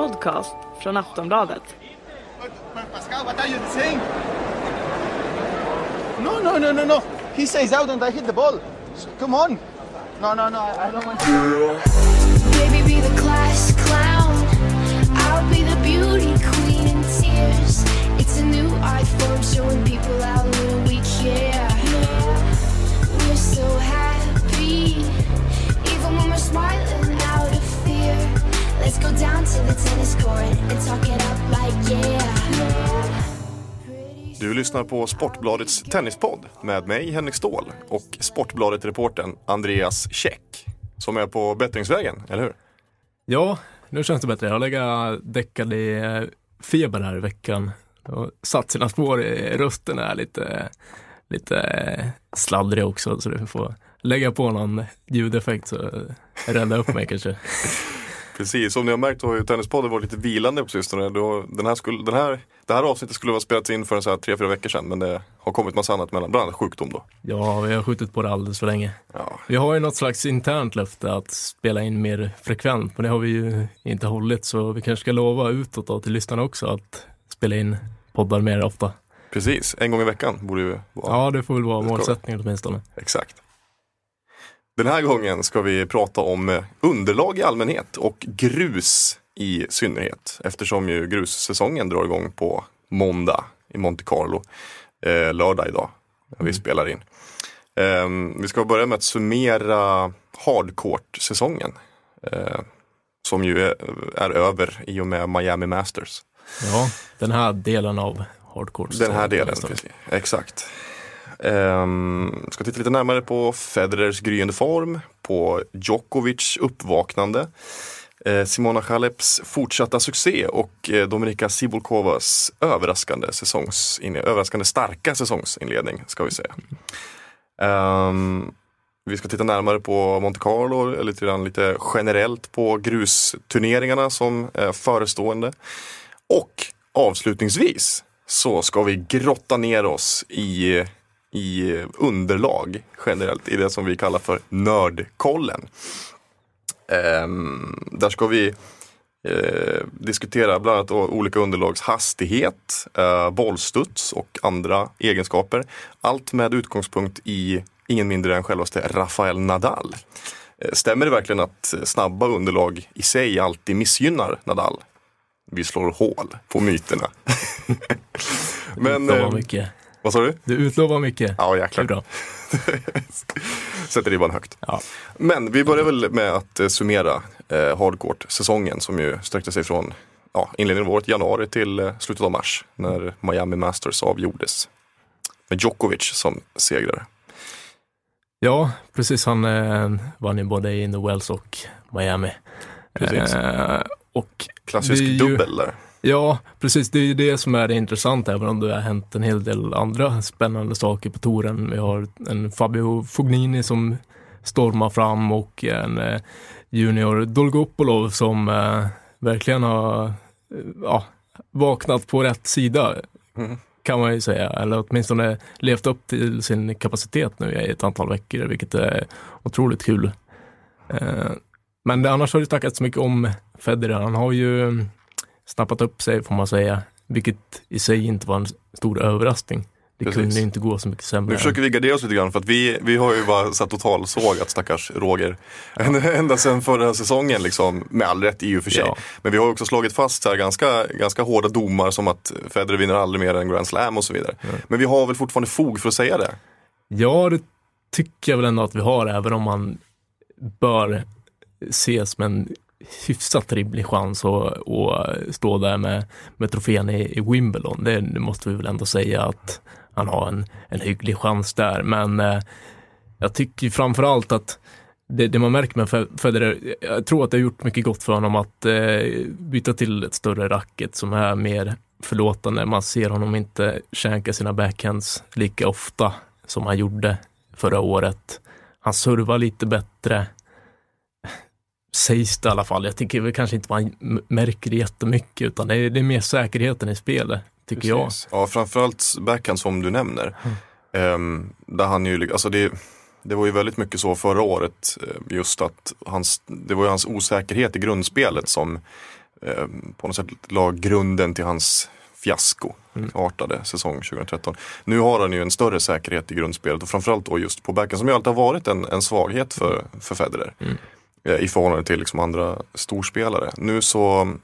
podcast från Aftonbladet. But Pascal, what are you saying? No, no, no, no, no. He says out and I hit the ball. S- Come on. No, no, no. I I don't want to. Baby, be the class clown. I'll be the beauty queen in tears. It's a new iPhone showing people how little we care. We're so happy, go down to the tennis court and talk it up like yeah. Du lyssnar på Sportbladets tennispodd med mig Henrik Ståhl och Sportbladet-reportern Andreas Käck som är på bättringsvägen, eller hur? Ja, nu känns det bättre. Jag har legat däckad i eh, feber här i veckan och satt sina spår i rösten är lite, lite eh, sladdrig också så du får lägga på någon ljudeffekt så rädda upp mig kanske. Precis, som ni har märkt har ju Tennispodden varit lite vilande på sistone. Då, den här skulle, den här, det här avsnittet skulle ha spelats in för en så här tre, fyra veckor sedan men det har kommit massa annat mellan, bland annat sjukdom då. Ja, vi har skjutit på det alldeles för länge. Ja, Vi har ju något slags internt löfte att spela in mer frekvent, men det har vi ju inte hållit så vi kanske ska lova utåt då till lyssnarna också att spela in poddar mer ofta. precis, en gång i veckan borde ju vara Ja, det får väl vara målsättningen åtminstone. Exakt. Den här gången ska vi prata om eh, underlag i allmänhet och grus i synnerhet. Eftersom ju grussäsongen drar igång på måndag i Monte Carlo. Eh, lördag idag när vi spelar in. Eh, vi ska börja med att summera hardcourt-säsongen. Eh, som ju är, är över i och med Miami Masters. Ja, den här delen av hardcore. Den här delen, precis. exakt. Um, ska titta lite närmare på Federers gryende form, på Djokovic uppvaknande, eh, Simona Haleps fortsatta succé och eh, Dominika Sibulkovas överraskande, överraskande starka säsongsinledning ska vi säga. Ehm, vi ska titta närmare på Monte Carlo, lite, grann, lite generellt på grusturneringarna som är förestående. Och avslutningsvis så ska vi grotta ner oss i, i underlag generellt, i det som vi kallar för nördkollen. Ehm, där ska vi eh, diskutera bland annat olika underlags hastighet, eh, bollstuds och andra egenskaper. Allt med utgångspunkt i ingen mindre än självaste Rafael Nadal. Eh, Stämmer det verkligen att snabba underlag i sig alltid missgynnar Nadal? Vi slår hål på myterna. Men, mycket. Vad sa du? Du utlovar mycket. Ja, Det är jäklar. bra. Sätter ribban högt. Ja. Men vi börjar väl med att eh, summera eh, hardcourt-säsongen som ju sträckte sig från ja, inledningen av året, januari till eh, slutet av mars när Miami Masters avgjordes. Med Djokovic som segrare. ja, precis. Han eh, vann ju både i The Wells och Miami. Precis. Eh, och Klassisk ju- dubbel där. Ja, precis. Det är ju det som är det intressanta, även om det har hänt en hel del andra spännande saker på touren. Vi har en Fabio Fognini som stormar fram och en eh, Junior Dolgopolov som eh, verkligen har eh, ja, vaknat på rätt sida, Mm. kan man ju säga. Eller åtminstone levt upp till sin kapacitet nu i ett antal veckor, vilket är otroligt kul. Eh, men det, annars har det snackats mycket om Federer. Han har ju snappat upp sig får man säga, vilket i sig inte var en stor överraskning. Det Precis. kunde inte gå så mycket sämre. Nu försöker vi gardera oss lite grann för att vi, vi har ju bara satt totalsågat stackars Roger. Ända sedan förra säsongen liksom, med all rätt i och för sig. Ja. Men vi har också slagit fast så här ganska, ganska hårda domar som att Federer vinner aldrig mer än Grand Slam och så vidare. Men vi har väl fortfarande fog för att säga det. Ja, det tycker jag väl ändå att vi har, även om man bör ses som en hyfsat rimlig chans att, att stå där med, med trofén i, i Wimbledon. Det, det måste vi väl ändå säga att han har en, en hygglig chans där. Men eh, jag tycker framförallt att det, det man märker med Federer, jag tror att det har gjort mycket gott för honom att eh, byta till ett större racket som är mer förlåtande. Man ser honom inte känka sina backhands lika ofta som han gjorde förra året. Han servar lite bättre. Sägs det i alla fall. Jag tycker väl kanske inte man märker det jättemycket utan det är, det är mer säkerheten i spelet, tycker jag. Precis. Ja, framförallt backhand som du nämner. Ehm, där han ju, alltså det, det var ju väldigt mycket så förra året, eh, just att hans, det var ju hans osäkerhet i grundspelet som eh, på något sätt la grunden till hans fiasko artade säsong 2013. Nu har han ju en större säkerhet i grundspelet och framförallt då just på backen som ju alltid har varit en, en svaghet för, för Federer. Eh, I förhållande till liksom andra storspelare. Nu så mm,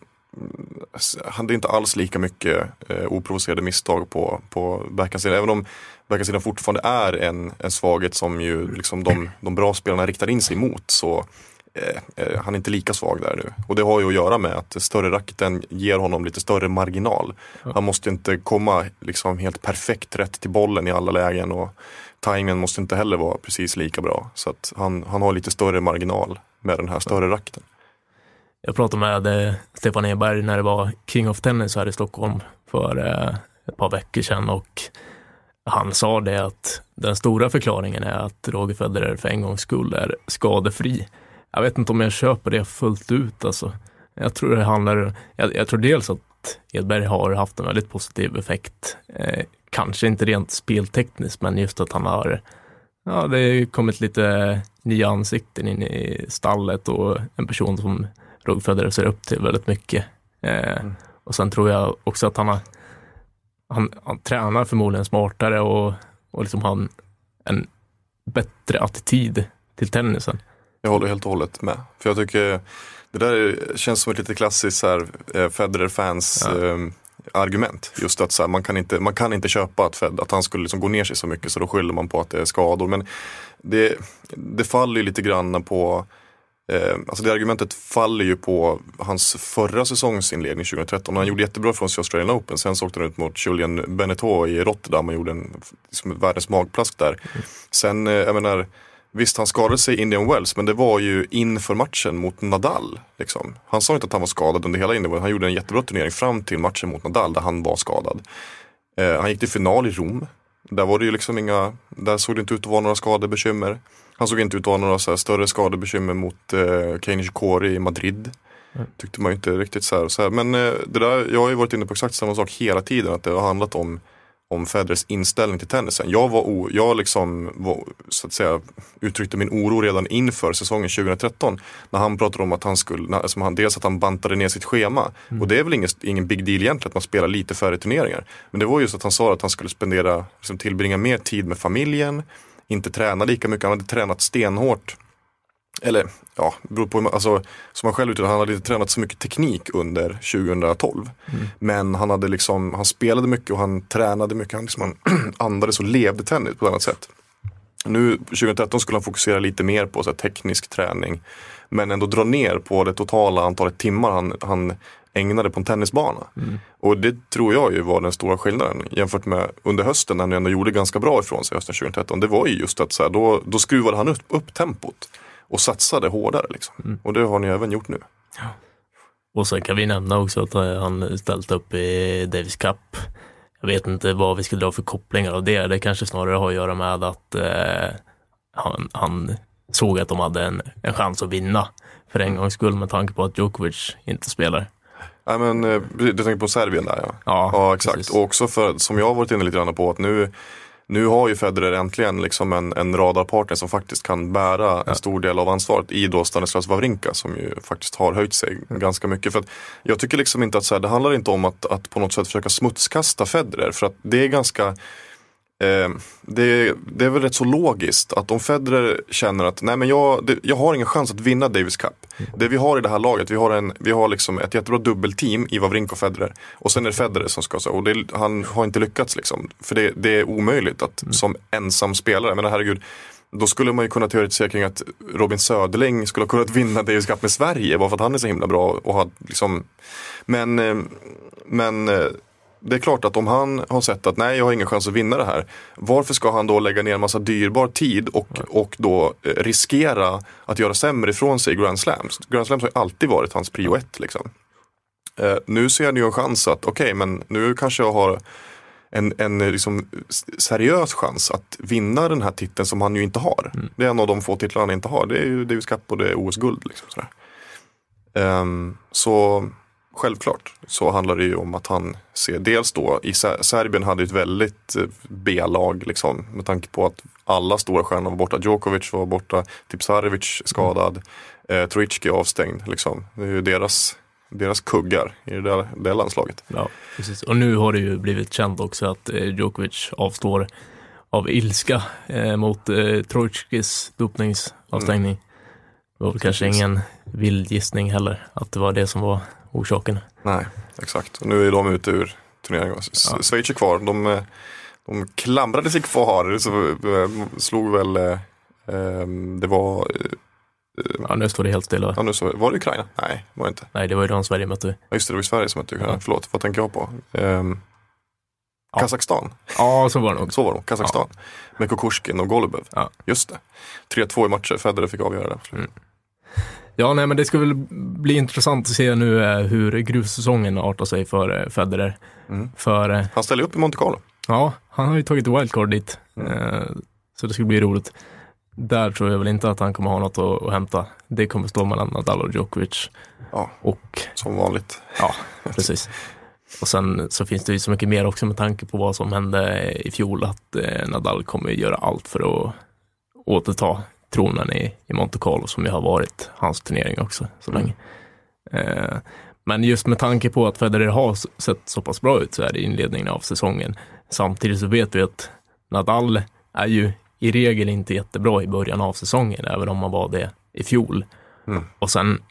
hade inte alls lika mycket eh, oprovocerade misstag på, på backhandsidan. Även om backhandsidan fortfarande är en, en svaghet som ju liksom de, de bra spelarna riktar in sig mot så eh, eh, han är inte lika svag där nu. Och det har ju att göra med att större racketen ger honom lite större marginal. Han måste inte komma liksom helt perfekt rätt till bollen i alla lägen och tajmingen måste inte heller vara precis lika bra. Så att han, han har lite större marginal med den här större racketen. Jag pratade med eh, Stefan Eberg när det var King of Tennis här i Stockholm för eh, ett par veckor sedan och han sa det att den stora förklaringen är att Roger Federer för en gångs skull är skadefri. Jag vet inte om jag köper det fullt ut alltså. Jag tror det handlar, jag, jag tror dels att Edberg har haft en väldigt positiv effekt. Eh, kanske inte rent speltekniskt, men just att han har, ja det har kommit lite nya ansikten in i stallet och en person som Roger Federer ser upp till väldigt mycket. Eh, Och sen tror jag också att han har, han, han tränar förmodligen smartare och, och liksom har en, en bättre attityd till tennisen. Jag håller helt och hållet med. För jag tycker det där känns som ett lite klassiskt här, eh, Federer-fans eh, argument. Just att så här, man, kan inte, man kan inte köpa att, Fed, att han skulle liksom gå ner sig så mycket så då skyller man på att det är skador. Men det, det faller ju lite grann på Eh, alltså det argumentet faller ju på hans förra säsongsinledning 2013. Han gjorde jättebra från sig i Australian Open. Sen så åkte han ut mot Julian Beneteau i Rotterdam och gjorde en, liksom världens magplask där. Sen, eh, jag menar, visst han skadade sig i Indian Wells men det var ju inför matchen mot Nadal. Liksom. Han sa inte att han var skadad under hela Indian Wells. Han gjorde en jättebra turnering fram till matchen mot Nadal där han var skadad. Eh, han gick till final i Rom. Där var det ju liksom inga, där såg det inte ut att vara några skadebekymmer. Han såg inte ut att ha några så större skadebekymmer mot eh, Kei Nishikori i Madrid. Tyckte man ju inte riktigt så här. Så här. Men eh, det där, jag har ju varit inne på exakt samma sak hela tiden. Att det har handlat om, om Federers inställning till tennisen. Jag, var o, jag liksom var, så att säga, uttryckte min oro redan inför säsongen 2013. När han pratade om att han skulle, alltså han, dels att han bantade ner sitt schema. Och det är väl ingen, ingen big deal egentligen att man spelar lite färre turneringar. Men det var just att han sa att han skulle spendera, liksom, tillbringa mer tid med familjen inte träna lika mycket. Han hade tränat stenhårt. Eller ja, beror på, alltså, som han själv uttryckte han hade inte tränat så mycket teknik under 2012. Men han hade liksom, han spelade mycket och han tränade mycket. Han, liksom, han andades och levde tennis på ett annat sätt. Nu 2013 skulle han fokusera lite mer på så här, teknisk träning. Men ändå dra ner på det totala antalet timmar han, han ägnade på en tennisbana. Och det tror jag ju var den stora skillnaden jämfört med under hösten när han ändå gjorde ganska bra ifrån sig hösten 2013. Det var ju just att så här, då, då skruvade han upp, upp tempot och satsade hårdare. Liksom. Och det har ni även gjort nu. Och sen kan vi nämna också att eh, han ställt upp i Davis Cup. Jag vet inte vad vi ska dra för kopplingar av det. Det kanske snarare har att göra med att eh, han, han såg att de hade en, en chans att vinna för en gångs skull med tanke på att Djokovic inte spelar. Nej men eh, du tänker på Serbien där ja. Ja, ja exakt. precis. Och också för, som jag har varit inne lite grann på, att nu, nu har ju Federer äntligen liksom en, en radarpartner som faktiskt kan bära en stor del av ansvaret i då Stanislas Wawrinka som ju faktiskt har höjt sig ganska mycket. För att jag tycker liksom inte att så här, det handlar inte om att, att på något sätt försöka smutskasta Federer för att det är ganska Eh, det, det är väl rätt så logiskt att om Federer känner att nej men jag, det, jag har ingen chans att vinna Davis Cup. Det vi har i det här laget, vi har, en, vi har liksom ett jättebra dubbelteam i Wawrinka och Federer. Och sen är det Federer som ska, och det, han har inte lyckats liksom. För det, det är omöjligt att som ensam spelare, menar herregud. Då skulle man ju kunna teoretisera kring att Robin Söderling skulle ha kunnat vinna Davis Cup med Sverige bara för att han är så himla bra. Och har liksom, men, eh, men eh, det är klart att om han har sett att nej jag har ingen chans att vinna det här. Varför ska han då lägga ner en massa dyrbar tid och, och då eh, riskera att göra sämre ifrån sig i Grand Slams. Grand Slams har ju alltid varit hans prio ett. Liksom. Eh, nu ser han ju en chans att okej men nu kanske jag har en, en eh, liksom seriös chans att vinna den här titeln som han ju inte har. Det är en av de få titlar han inte har. Det är ju Davis Cup och det är OS-guld. Liksom, sådär. Ehm, så självklart så handlar det ju om att han ser, dels då i Ser- Serbien hade ett väldigt eh, B-lag liksom med tanke på att alla stora stjärnor var borta. Djokovic var borta, Tipsarevic skadad, eh, Troicki avstängd liksom. Det är ju deras deras kuggar i det, där, det landslaget. Ja, precis. Och nu har det ju blivit känt också att eh, Djokovic avstår av ilska eh, mot eh, Trojkis dopningsavstängning. Det var väl kanske ingen vild gissning heller, att det var det som var orsaken. Nej, exakt. Och nu är de ute ur turneringen. Ja. Schweiz är kvar. De, eh, de klamrade sig kvar. Så eh, slog väl, eh, eh, det var, eh, Ja, nu står det helt stilla. ja, nu så, var det Ukraina? Nej, var det inte. Nej, det var ju de Sverige mötte. Ja, just det, det var Sverige som hette Ukraina. Ja. Förlåt, vad tänker jag på? Ehm, Ja. Kazakstan, Ja, så var det nog. så var det. Kazakstan. Med Kukushkin och Golubev. Ja. Just det. 3-2 i matcher, Federer fick avgöra det. Mm. Ja, nej, men det ska väl bli intressant att se nu eh, hur grussäsongen artar sig för eh, Federer. Mm. För eh, Han ställer upp i Monte Carlo. ja, han har ju tagit wildcard dit. Mm. Så det ska bli roligt. Där tror jag väl inte att han kommer ha något att, att hämta. Det kommer stå mellan Nadal och Djokovic. Ja. Och Som vanligt. ja, precis. Och sen så finns det ju så mycket mer också med tanke på vad som hände i fjol att Nadal kommer göra allt för att återta tronen i, i Monte Carlo som ju har varit hans turnering också så Mm. länge. Eh, men just med tanke på att Federer har sett så pass bra ut så här i inledningen av säsongen. Samtidigt så vet vi att Nadal är ju i regel inte jättebra i början av säsongen, även om han var det i fjol. Mm. Och sen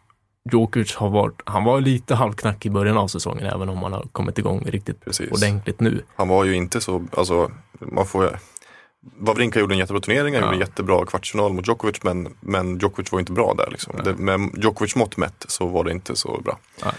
Djokovic har varit, han var lite halvknackig i början av säsongen, även om han har kommit igång riktigt Precis. ordentligt nu. Han var ju inte så, alltså, man får Wawrinka gjorde en jättebra turnering, han Ja. gjorde en jättebra kvartsfinal mot Djokovic men, men Djokovic var inte bra där. Liksom. Det, med Djokovic mått mätt så var det inte så bra. Ja,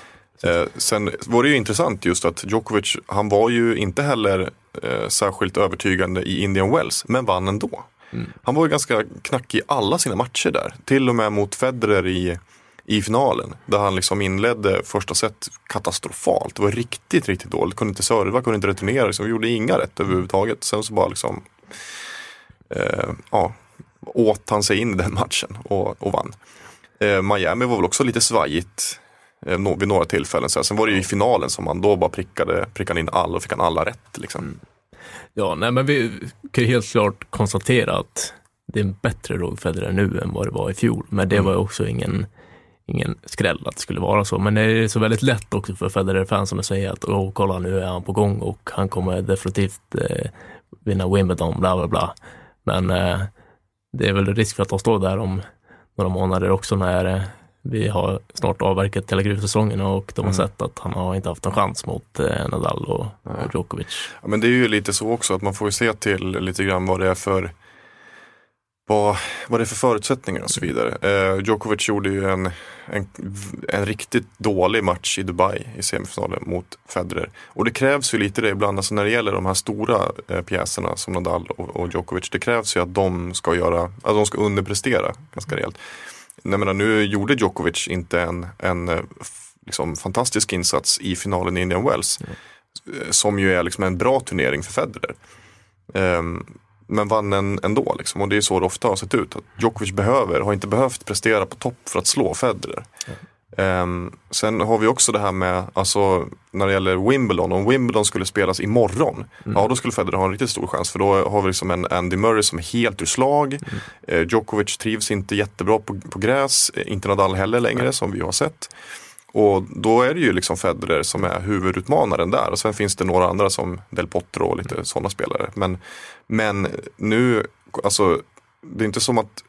Eh, sen var det ju intressant just att Djokovic, han var ju inte heller eh, särskilt övertygande i Indian Wells, men vann ändå. Mm. Han var ju ganska knackig i alla sina matcher där, till och med mot Federer i, i finalen. Där han liksom inledde första set katastrofalt. Det var riktigt, riktigt dåligt. Kunde inte serva, kunde inte returnera, liksom, gjorde inga rätt överhuvudtaget. Sen så bara liksom, ja, åt han sig in i den matchen och, och vann. Eh, Miami var väl också lite svajigt eh, vid några tillfällen. Sen var det ju i finalen som han då bara prickade, prickade in alla och fick han alla rätt. Liksom. Ja, nej, men vi kan ju helt klart konstatera att det är en bättre Roger Federer nu än vad det var i fjol. Men det Mm. var också ingen, ingen skräll att det skulle vara så. Men det är så väldigt lätt också för Federer-fansen att säga att åh, kolla nu är han på gång och han kommer definitivt eh, vinna Wimbledon, bla bla bla. Men eh, det är väl risk för att de står där om några månader också när eh, vi har snart avverkat hela gruvsäsongen och de har Mm. sett att han har inte haft en chans mot eh, Nadal och, och Djokovic. Ja, men det är ju lite så också att man får ju se till lite grann vad det är för vad, vad det är för förutsättningar och så vidare. Eh, Djokovic gjorde ju en, en, en riktigt dålig match i Dubai i semifinalen mot Federer. Och det krävs ju lite det ibland, alltså när det gäller de här stora eh, pjäserna som Nadal och, och Djokovic. Det krävs ju att de ska göra, att de ska underprestera ganska rejält. Jag menar, nu gjorde Djokovic inte en, en eh, liksom, fantastisk insats i finalen i Indian Wells. eh, Som ju är liksom en bra turnering för Federer. Ehm, men vann en ändå liksom. Och det är så det ofta har sett ut. Att Djokovic behöver, har inte behövt prestera på topp för att slå Federer. Ehm, sen har vi också det här med, alltså när det gäller Wimbledon, om Wimbledon skulle spelas imorgon, ja då skulle Federer ha en riktigt stor chans. För då har vi liksom en Andy Murray som är helt ur slag. Eh, Djokovic trivs inte jättebra på, på gräs, eh, inte Nadal heller längre som vi har sett. Och då är det ju liksom Federer som är huvudutmanaren där och sen finns det några andra som Del Potro och lite sådana spelare. Men, men nu, alltså det är inte som att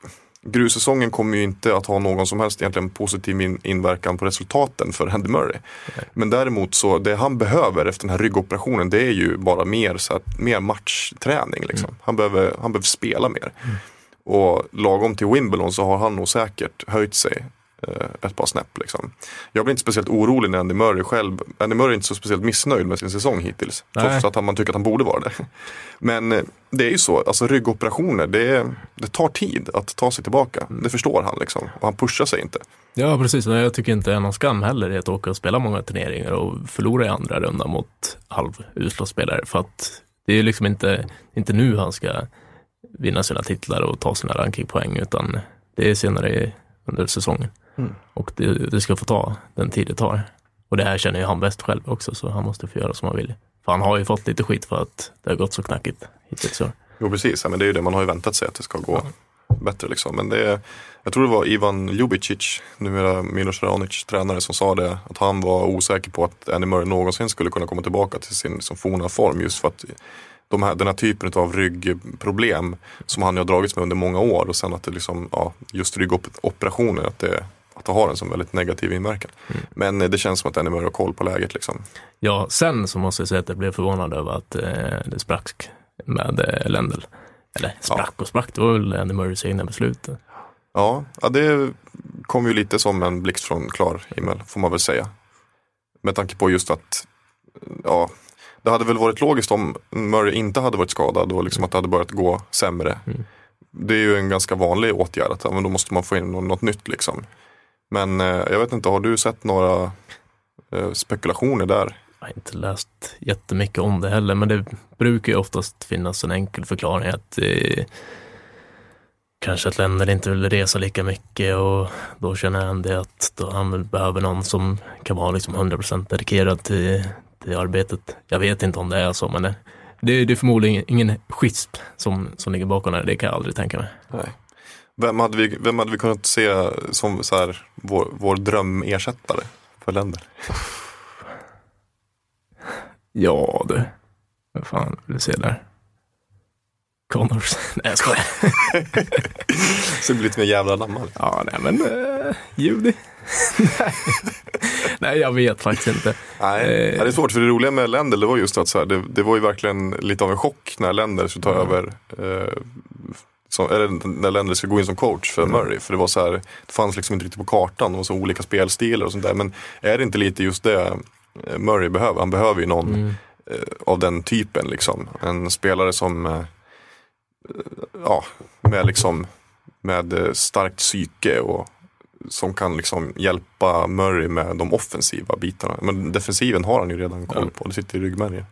grussäsongen kommer ju inte att ha någon som helst egentligen positiv in, inverkan på resultaten för Andy Murray. Men däremot så, det han behöver efter den här ryggoperationen det är ju bara mer, så att, mer matchträning. Liksom. Han, behöver, han behöver spela mer. Och lagom till Wimbledon så har han nog säkert höjt sig ett par snäpp. Liksom. Jag blir inte speciellt orolig när Andy Murray själv, Andy Murray är inte så speciellt missnöjd med sin säsong hittills. Nej. Trots att han, man tycker att han borde vara det. Men eh, det är ju så, alltså ryggoperationer, det, det tar tid att ta sig tillbaka. Det förstår han liksom. Och han pushar sig inte. Ja, precis. Och Jag tycker inte det är någon skam heller i att åka och spela många turneringar och förlora i andra rundan mot halvusla spelare. För att det är liksom inte, inte nu han ska vinna sina titlar och ta sina rankingpoäng, utan det är senare under säsongen. Mm. Och det, det ska få ta den tid det tar. Och det här känner ju han bäst själv också, så han måste få göra som han vill. För han har ju fått lite skit för att det har gått så knackigt hittills. Jo precis, ja, men det är ju det man har ju väntat sig att det ska gå bättre liksom. Men det är, jag tror det var Ivan Ljubicic, numera Milos Raonic tränare, som sa det. Att han var osäker på att Andy Murray någonsin skulle kunna komma tillbaka till sin liksom, forna form. Just för att de här, den här typen av ryggproblem som han har dragits med under många år och sen att det liksom, ja, just ryggoperationer, att det, att det har en sån väldigt negativ inverkan. Men eh, det känns som att Murray har koll på läget liksom. Ja, sen så måste jag säga att jag blev förvånad över att eh, det sprack med eh, Lendl. Eller sprack och sprack, det var väl Andy Murrays egna beslut. Ja, ja, det kom ju lite som en blixt från klar himmel, får man väl säga. Med tanke på just att, ja, det hade väl varit logiskt om Murray inte hade varit skadad och liksom att det hade börjat gå sämre. Det är ju en ganska vanlig åtgärd, att ja, men då måste man få in nå- något nytt liksom. Men eh, jag vet inte, har du sett några eh, spekulationer där? Jag har inte läst jättemycket om det heller, men det brukar ju oftast finnas en enkel förklaring att eh, kanske att länder inte vill resa lika mycket och då känner han det att då han behöver någon som kan vara liksom 100% dedikerad till, till arbetet. Jag vet inte om det är så, men det, det, det är förmodligen ingen schism som, som ligger bakom det, det kan jag aldrig tänka mig. Nej. Vem hade vi, vem hade vi kunnat se som så här, vår, vår drömersättare för länder? Ja du, vad fan vill du se där? Connors. Nej jag skojar. Så det blir lite mer jävla namn. Ja, nej men uh, Judy. nej. jag vet faktiskt inte. Nej, Eh. det är svårt för det roliga med Länder det var just att så här, det, det var ju verkligen lite av en chock när Länder skulle ta över eh, som, eller när Länder skulle gå in som coach för Murray. För det var så här, det fanns liksom inte riktigt på kartan, det var så olika spelstilar och sånt där. Men är det inte lite just det eh, Murray behöver? Han behöver ju någon eh, av den typen liksom. En spelare som eh, ja, med liksom med starkt psyke och som kan liksom hjälpa Murray med de offensiva bitarna. Men defensiven har han ju redan koll på, det sitter i ryggmärgen.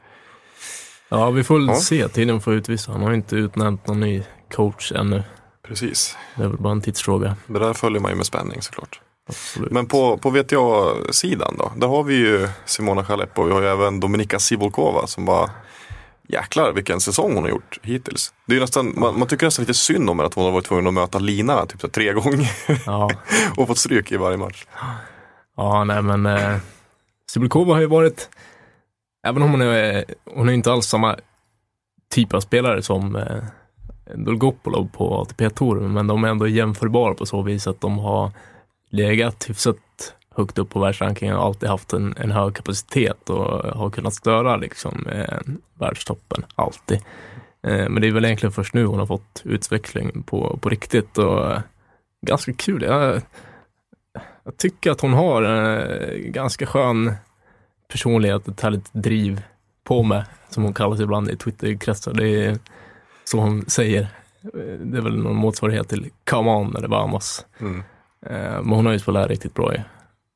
Ja, vi får väl Ja. se. Tiden får utvisa. Han har inte utnämnt någon ny coach ännu. Precis, Det är väl bara en tidsfråga. det där följer man ju med spänning såklart. Absolut. Men på, på VTA-sidan då, där har vi ju Simona Halep och vi har ju även Dominika Sivolkova som bara Jäklar vilken säsong hon har gjort hittills. Det är nästan, man, man tycker nästan lite synd om henne att hon har varit tvungen att möta Lina typ så tre gånger Ja, och fått stryk i varje match. ja nej men eh, Sibulkova har ju varit, även om hon är, hon är inte alls samma typ av spelare som eh, Dolgopolov på ATP-touren, men de är ändå jämförbara på så vis att de har legat hyfsat högt upp på världsrankingen och alltid haft en, en hög kapacitet och har kunnat störa liksom eh, världstoppen, alltid. Eh, men det är väl egentligen först nu hon har fått utveckling på, på riktigt och eh, ganska kul. Jag, jag tycker att hon har eh, ganska skön personlighet, ett härligt driv på mig, som hon kallas ibland i Twitterkretsar. Det är som hon säger. Eh, Det är väl någon motsvarighet till come on det vamos. Mm. Eh, Men hon har ju spelat riktigt bra ju.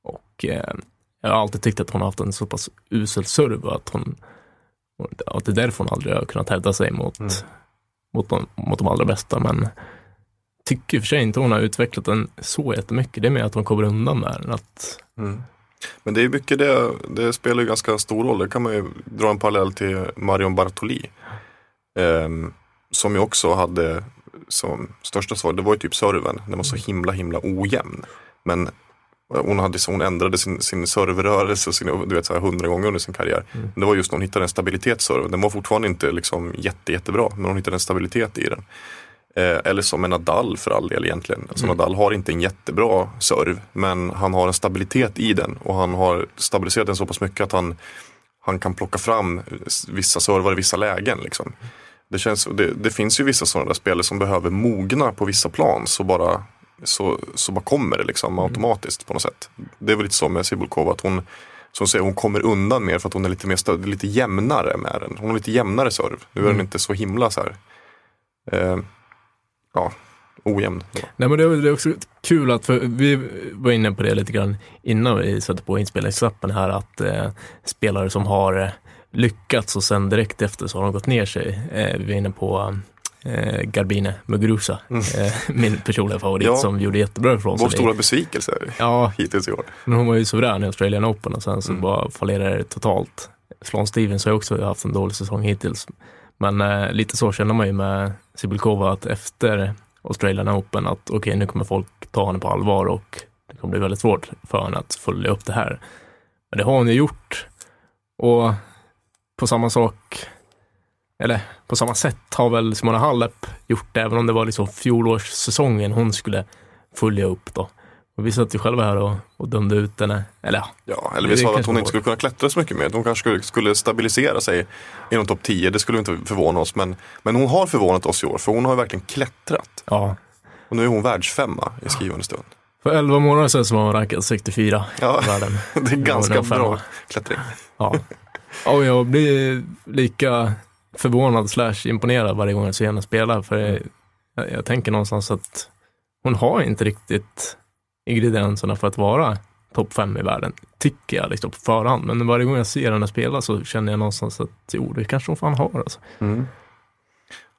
Och eh, jag har alltid tyckt att hon har haft en så pass usel serve att hon att det är därför hon aldrig har kunnat hävda sig mot, Mm. mot, de, mot de allra bästa. Men tycker i och för sig inte hon har utvecklat den så jättemycket. Det är mer att hon kommer undan med den. Att, Mm. Men det är mycket det, det spelar ju ganska stor roll. Det kan man ju dra en parallell till Marion Bartoli. Ehm, som ju också hade som största svar, det var ju typ serven. Den var så himla himla ojämn. Men hon, hade, hon ändrade sin, sin serverrörelse sin, du vet, så här hundra gånger under sin karriär. Men det var just när hon hittade en stabilitetsserv. Den var fortfarande inte liksom jätte, jättebra, men hon hittade en stabilitet i den. Eh, eller som en Nadal för all del egentligen. Alltså Nadal har inte en jättebra serv, men han har en stabilitet i den och han har stabiliserat den så pass mycket att han, han kan plocka fram vissa servar i vissa lägen. Liksom. Det, känns, det, det finns ju vissa sådana där spelare som behöver mogna på vissa plan så bara, så, så bara kommer det liksom automatiskt på något sätt. Det är väl lite så med Sibulkova att hon som säger, hon kommer undan mer för att hon är lite, mer, stö- lite jämnare med den. Hon har lite jämnare serv. Nu är den inte så himla så här eh, ja, ojämn. Nej men det är, det är också kul att, för vi var inne på det lite grann innan vi satte på inspelningsknappen här, att eh, spelare som har eh, lyckats och sen direkt efter så har de gått ner sig. Eh, vi är inne på eh, Garbine Muguruza, eh, min personliga favorit Ja. som gjorde jättebra ifrån Vår sig. stora besvikelse Ja, hittills i år. men hon var ju suverän i Australian Open och sen så Mm. bara fallerade det totalt. Sloan Stevens har ju också haft en dålig säsong hittills. Men eh, lite så känner man ju med Sibylkova att efter Australian Open att okej, nu kommer folk ta henne på allvar och det kommer bli väldigt svårt för henne att följa upp det här. Men det har hon ju gjort. Och på samma sak, eller på samma sätt har väl Simona Halep gjort det, även om det var liksom fjolårssäsongen hon skulle följa upp då. Och vi satt ju själva här och, och dömde ut henne, eller ja, Ja, eller vi sa att hon inte skulle kunna klättra så mycket mer. Hon kanske skulle, skulle stabilisera sig inom topp 10. Det skulle inte förvåna oss. Men, men hon har förvånat oss i år. För hon har verkligen klättrat. ja. Och nu är hon världsfemma i skrivande stund. För 11 månader sedan så var hon rankad 64 Ja. i världen. Det är ganska bra klättring. Ja. Och jag blir lika förvånad slash imponerad varje gång jag ser henne spela. För jag, jag tänker någonstans att hon har inte riktigt ingredienserna för att vara topp fem i världen, tycker jag liksom på förhand. Men varje gång jag ser henne spela så känner jag någonstans att jo, det kanske hon fan har. Alltså.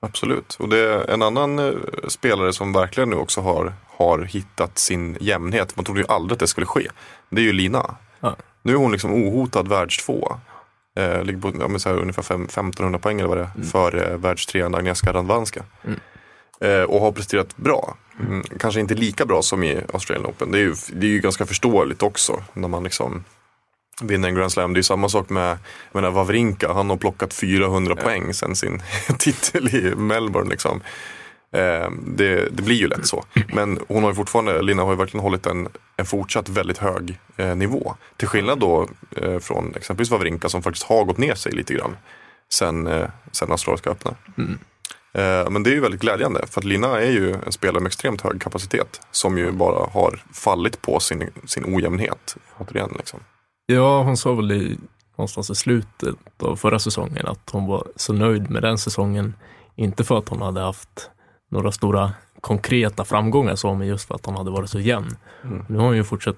Absolut. Och det är en annan eh, spelare som verkligen nu också har, har hittat sin jämnhet. Man trodde ju aldrig att det skulle ske. Det är ju Lina. Ja. Nu är hon liksom ohotad världstvåa. Eh, ligger på ja, ungefär fem, 1500 poäng eller vad det är. För eh, världstrean Agnieszka Radwanska. Eh, och har presterat bra. Mm, kanske inte lika bra som i Australian Open. Det är ju, det är ju ganska förståeligt också. När man liksom vinner en Grand Slam. Det är ju samma sak med jag menar, Wawrinka. Han har plockat 400 poäng sen sin titel i Melbourne. Liksom. Eh, det, det blir ju lätt så. Men hon har ju fortfarande, Lina har ju verkligen hållit en, en fortsatt väldigt hög eh, nivå. Till skillnad då eh, från exempelvis Wawrinka som faktiskt har gått ner sig lite grann sen, eh, sen Australiska öppna. Eh, men det är ju väldigt glädjande för att Lina är ju en spelare med extremt hög kapacitet som ju bara har fallit på sin, sin ojämnhet. Återigen, liksom. Ja, hon sa väl i, någonstans i slutet av förra säsongen att hon var så nöjd med den säsongen. Inte för att hon hade haft några stora konkreta framgångar så, men just för att hon hade varit så jämn. Nu har hon ju fortsatt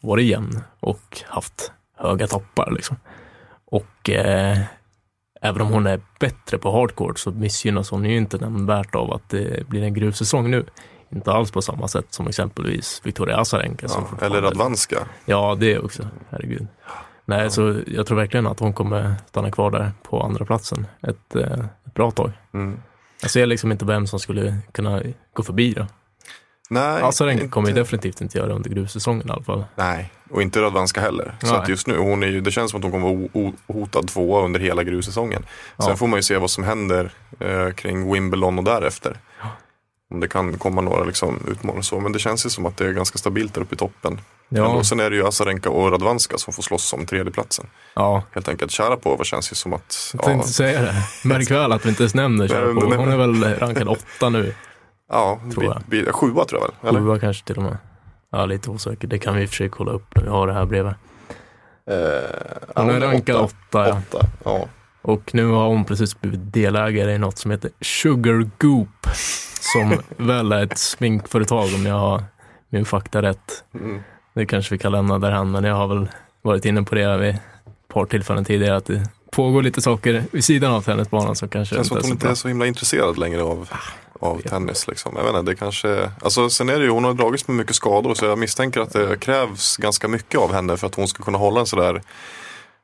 vara jämn och haft höga toppar. Liksom. Och eh, även om hon är bättre på hardcore så missgynnas hon ju inte nämnvärt av att det blir en gruvsäsong nu. Inte alls på samma sätt som exempelvis Victoria Azarenka. Ja, eller Radwanska. Ja, det också. Herregud. Nej, så jag tror verkligen att hon kommer stanna kvar där på andra platsen ett, eh, ett bra tag. Mm. Jag ser liksom inte vem som skulle kunna gå förbi då. Nej, Azarenka inte- kommer ju definitivt inte göra under gruvsäsongen i alla fall. Nej, och inte Radwanska heller. Så att just nu, hon är ju, det känns som att hon kommer vara ohotad tvåa under hela grussäsongen. Sen Ja. får man ju se vad som händer eh, kring Wimbledon och därefter. Om det kan komma några liksom, utmaningar och så. Men det känns ju som att det är ganska stabilt där uppe i toppen. Ja, Ändå. Sen är det ju Azarenka och Radwanska som får slåss om tredjeplatsen. ja. Helt enkelt. Sharapova känns ju som att... Jag tänkte säga det. Märk väl att vi inte ens nämner Sharapova. Hon är väl rankad åtta nu. Ja, tror jag. bi- bi- sjua tror jag väl? Eller? Sjua kanske till och med. Ja, lite osäker. Det kan vi i och för sig kolla upp när vi har det här bredvid. Eh, Hon är rankad åtta, ja. åtta. Ja. Och nu har hon precis blivit delägare i något som heter Sugar Goop. Som väl är ett sminkföretag om jag har min fakta rätt. Mm. Det kanske vi kan lämna därhän, men jag har väl varit inne på det vid ett par tillfällen tidigare. Att det pågår lite saker vid sidan av tennisbanan som kanske Känns som inte att är hon så inte bra. är så himla intresserad längre av, av tennis. Liksom. Jag vet inte, det kanske, alltså, sen är det ju, hon har dragits med mycket skador så jag misstänker att det krävs ganska mycket av henne för att hon ska kunna hålla en sådär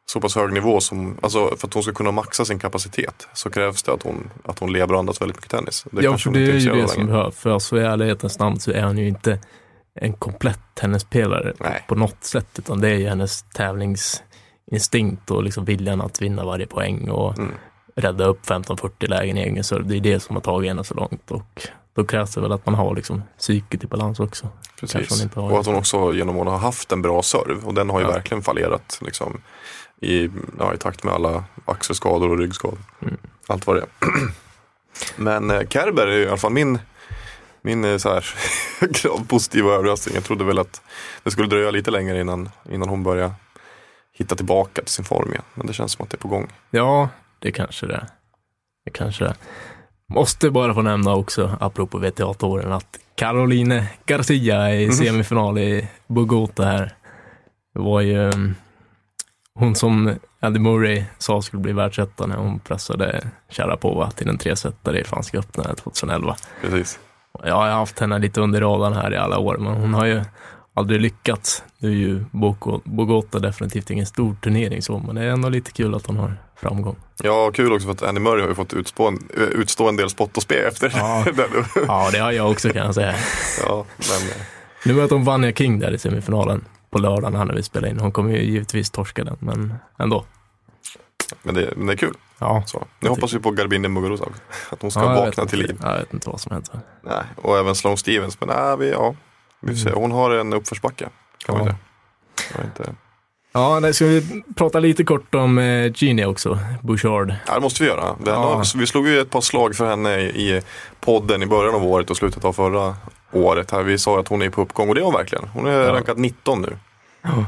så pass hög nivå som, alltså för att hon ska kunna maxa sin kapacitet så krävs det att hon, att hon lever och andas väldigt mycket tennis. Det Ja, för det är ju det som behövs. För alltså, i ärlighetens namn så är hon ju inte en komplett tennisspelare Nej. på något sätt, utan det är ju hennes tävlingsinstinkt och liksom viljan att vinna varje poäng och Mm. Rädda upp 15-40 lägen i egen serve. Det är det som har tagit henne så långt och då krävs det väl att man har liksom psyket i balans också. Precis. Och att hon också genom åren har haft en bra serv och den har ju Ja. verkligen fallerat liksom, i, ja, i takt med alla axelskador och ryggskador. Mm. Allt vad det är. Men eh, Kerber är i alla fall min, min eh, så här, positiva överraskning. Jag trodde väl att det skulle dröja lite längre innan, innan hon börjar hitta tillbaka till sin form igen. Men det känns som att det är på gång. Ja, det kanske det. Det kanske det. Måste bara få nämna också, apropå WTA-touren, att Caroline Garcia i Mhm. semifinal i Bogota här. Det var ju um, hon som Andy Murray sa skulle bli världsetta när hon pressade Sharapova till en tresetare i Franska öppna 2011. Precis. Jag har haft henne lite under radarn här i alla år, men hon har ju aldrig lyckats. Nu är ju Bogota definitivt ingen stor turnering så, men det är ändå lite kul att han har framgång. Ja, kul också för att Andy Murray har ju fått utspå en, eh, utstå en del spott och spe efter Ja. den. Ja, det har jag också kan jag säga. Ja, men eh, Nu möter de Vanja King där i semifinalen på lördagen här när vi spelar in. Hon kommer ju givetvis torska den, men ändå. men, det, men det är kul. Ja, Så. Nu hoppas vi på Garbine Muguruza också. Att hon ska ja, vakna till liv. Jag vet inte vad som händer. Nej, och även Sloane Stevens. Men nej, vi, ja, vi får se. Hon har en uppförsbacke. Kan man säga. Jag inte. Ja, nej, ska vi prata lite kort om eh, Genie också, Bouchard. Ja, det måste vi göra. Den Ja. vi slog ju ett par slag för henne i, i podden i början av året och slutet av förra året. Här. Vi sa att hon är på uppgång och det är hon verkligen. Hon är Ja. rankad 19 nu. Ja.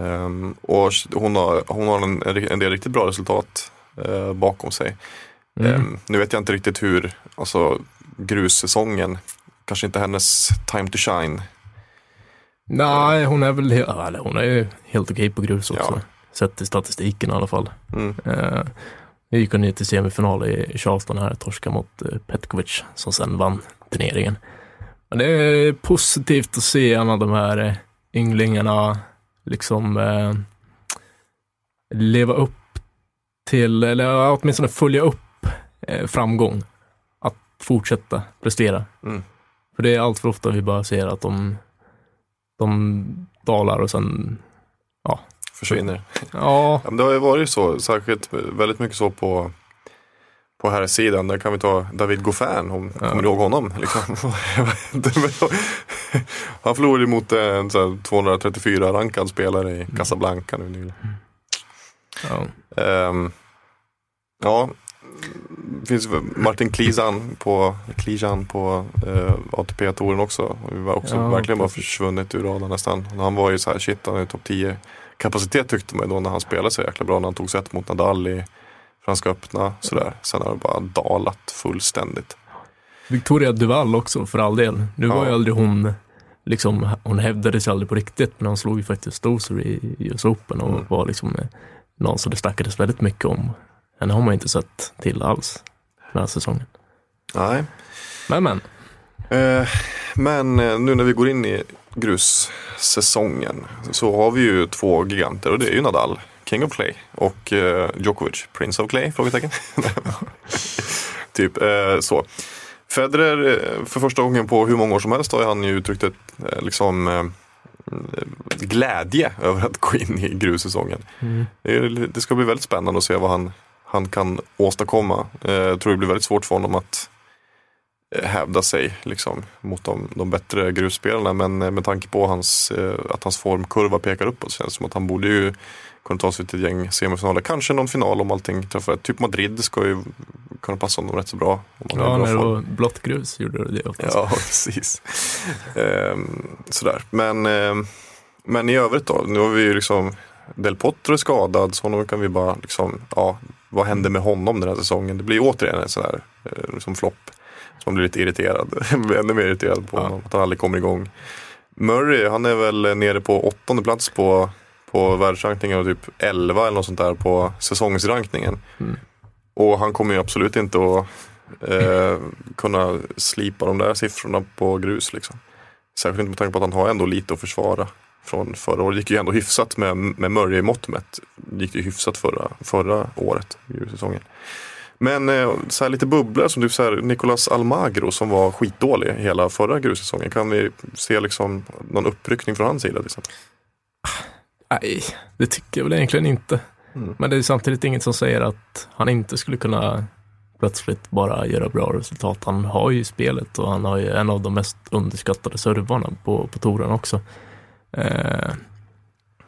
Ehm, och hon har, hon har en, en del riktigt bra resultat eh, bakom sig. Mm. Ehm, nu vet jag inte riktigt hur, alltså grussäsongen, kanske inte hennes time to shine. Nej, hon är väl eller, hon är ju helt okej på grus också. Ja. Sett till statistiken i alla fall. Mm. Eh, vi gick ner till semifinal i Charleston här, torska mot eh, Petkovic som sen vann turneringen. Men det är positivt att se en av de här eh, ynglingarna liksom eh, leva upp till, eller åtminstone följa upp eh, framgång. Att fortsätta prestera. Mm. För det är allt för ofta vi bara ser att de, de dalar och sen, Försvinner. ja, Ja, men det har ju varit så, särskilt väldigt mycket så på, på här sidan. Där kan vi ta David Goffin, om Ja. kommer du ihåg honom? Liksom. Han förlorade mot en så här 234 rankad spelare i Casablanca nu nyligen. ja. Ehm, ja, finns Martin Klisan på, Klisan på eh, ATP-touren också. Vi var också Ja, verkligen bara försvunnit ur radarn nästan. Han var ju så här, shit han är topp 10 kapacitet tyckte man ju då när han spelade så jäkla bra. När han tog set mot Nadal i Franska öppna. Sådär. Sen har det bara dalat fullständigt. Victoria Duval också för all del. Nu Ja. var ju aldrig hon, liksom, hon hävdade sig aldrig på riktigt, men hon slog ju faktiskt Stoser i US Open och Mm. var liksom eh, någon som det snackades väldigt mycket om. Henne har man inte sett till alls den här säsongen. Nej. Men men, Eh, men eh, nu när vi går in i grussäsongen så har vi ju två giganter och det är ju Nadal, King of Clay och eh, Djokovic, Prince of Clay? Frågetecken. typ eh, så. Federer, eh, för första gången på hur många år som helst har han ju uttryckt ett eh, liksom glädje över att gå in i grussäsongen. Det, är- det ska bli väldigt spännande att se vad han, han kan åstadkomma. Eh, jag tror det blir väldigt svårt för honom att eh, hävda sig liksom, mot de, de bättre grusspelarna. Men eh, med tanke på hans, att hans formkurva pekar uppåt så känns det som att han borde ju kunna ta sig till ett gäng semifinaler. Kanske någon final om allting träffar rätt. Typ Madrid ska ju kunna passa honom rätt så bra. Om han ja, när det var blått grus gjorde det det oftast. Ja, precis. Ehm, sådär. Men, ehm, men i övrigt då, nu har vi ju liksom Del Potro är skadad, så honom kan vi bara liksom, ja, vad händer med honom den här säsongen? Det blir återigen en sån här liksom flopp. Man blir lite irriterad, ännu mer irriterad på Ja. honom, att han aldrig kommer igång. Murray, han är väl nere på åttonde plats på, på världsrankingen och typ 11 eller något sånt där på säsongsrankningen. Mm. Och han kommer ju absolut inte att eh, kunna slipa de där siffrorna på grus. Liksom. Särskilt inte med tanke på att han har ändå lite att försvara från förra året. Det gick ju ändå hyfsat med, med Murray i mått mätt. Det gick ju hyfsat förra, förra året, grussäsongen. Men eh, så här lite bubblor som typ så här Nicolas Almagro som var skitdålig hela förra grussäsongen. Kan vi se liksom någon uppryckning från hans sida till exempel? Nej, det tycker jag väl egentligen inte. Mm. Men det är samtidigt inget som säger att han inte skulle kunna plötsligt bara göra bra resultat. Han har ju spelet och han har ju en av de mest underskattade servarna på, på touren också. Eh,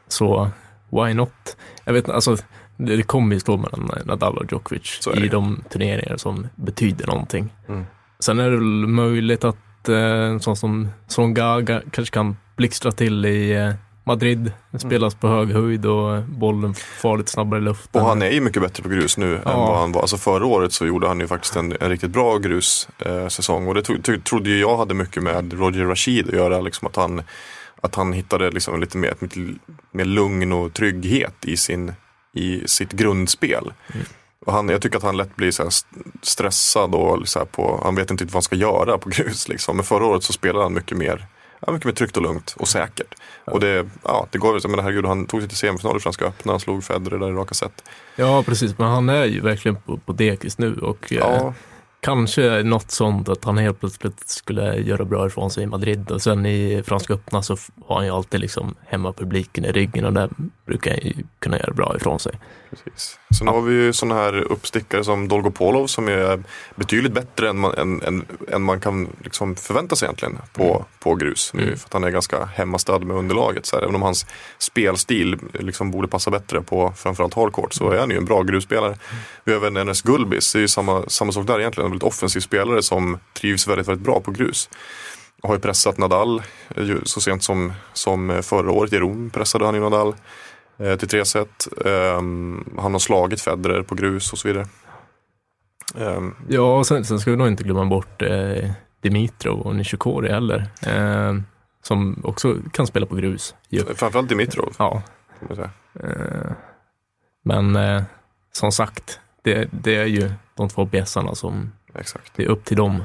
så why not? Jag vet alltså det, det kommer ju stå mellan Nadal och Djokovic i de turneringar som betyder någonting. Mm. Sen är det väl möjligt att eh, sån som Songa kanske kan blixtra till i eh, Madrid. Det spelas på hög höjd och bollen far lite snabbare i luften. Och han är ju mycket bättre på grus nu än Ja. vad han var. Alltså förra året så gjorde han ju faktiskt en, en riktigt bra grussäsong. Eh, och det tro, tro, trodde ju jag hade mycket med Roger Rashid att göra. Liksom att, han, att han hittade liksom lite mer, mer lugn och trygghet i, sin, i sitt grundspel. Och han, jag tycker att han lätt blir så stressad och så på, han vet inte vad han ska göra på grus. Liksom. Men förra året så spelade han mycket mer ja, mycket mer tryggt och lugnt och säkert. Och det, ja, det går väl, men herregud, han tog sig till semifinal i Franska öppna, han slog Federer där i raka set. Ja, precis. Men han är ju verkligen på, på dekis nu och eh, Ja, kanske något sånt att han helt plötsligt skulle göra bra ifrån sig i Madrid och sen i Franska öppna så har han ju alltid liksom hemmapubliken i ryggen och där brukar han ju kunna göra bra ifrån sig precis. Sen har vi ju sådana här uppstickare som Dolgopolov som är betydligt bättre än man, än, än, än man kan liksom förvänta sig egentligen på, på grus nu. För att han är ganska hemmastad med underlaget. Så här, även om hans spelstil liksom borde passa bättre på framförallt hardcourt så är han ju en bra grusspelare. Vi har även Enes Gulbis, det är ju samma, samma sak där egentligen. En väldigt offensiv spelare som trivs väldigt, väldigt bra på grus. Har ju pressat Nadal så sent som, som förra året i Rom pressade han ju Nadal eh, till tre set. Ehm, han har slagit Federer på grus och så vidare. Ehm, Ja, och sen, sen ska vi nog inte glömma bort eh, Dimitrov och Nishikori heller. Eh, som också kan spela på grus. Ju. framförallt Dimitrov. Ja, eh, men som sagt, det, det är ju de två bjässarna som Exakt. det är upp till dem.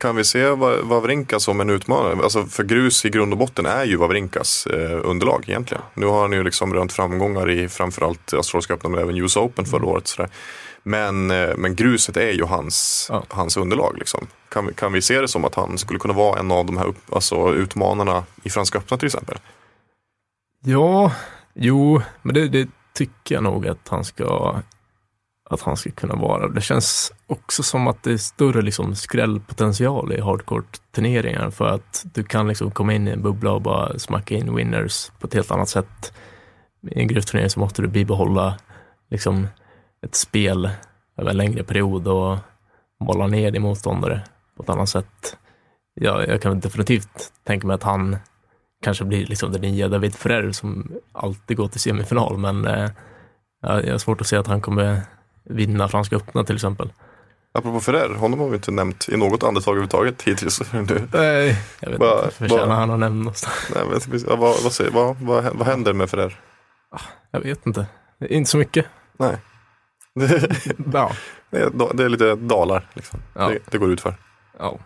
Kan vi se Wawrinka som en utmanare? Alltså för grus i grund och botten är ju Wawrinkas eh, underlag egentligen. Nu har han ju liksom rönt framgångar i framförallt Australiska öppna men även US Open förra året. Sådär. Men, eh, men gruset är ju hans, Ja. hans underlag. Liksom. Kan, vi, kan vi se det som att han skulle kunna vara en av de här upp, alltså, utmanarna i Franska öppna till exempel? Ja, jo, men det, det tycker jag nog att han ska att han ska kunna vara. Det känns också som att det är större liksom skrällpotential i hardcourt-turneringar för att du kan liksom komma in i en bubbla och bara smacka in winners på ett helt annat sätt. I en grusturnering så måste du bibehålla liksom ett spel över en längre period och bolla ner din motståndare på ett annat sätt. Ja, jag kan definitivt tänka mig att han kanske blir liksom den nya David Ferrer som alltid går till semifinal, men eh, jag har svårt att se att han kommer vinna Franska öppna till exempel. Apropå Ferrer, honom har vi inte nämnt i något andetag överhuvudtaget hittills. Nu. Nej, jag vet Va- inte, förtjänar va- han att nämnas? Nej, men, vad, vad, säger, vad, vad, vad händer med Ferrer? Jag vet inte. Inte så mycket. Nej. Ja. Det är, det är lite dalar. Liksom. Ja. Det, det går ut för. ja.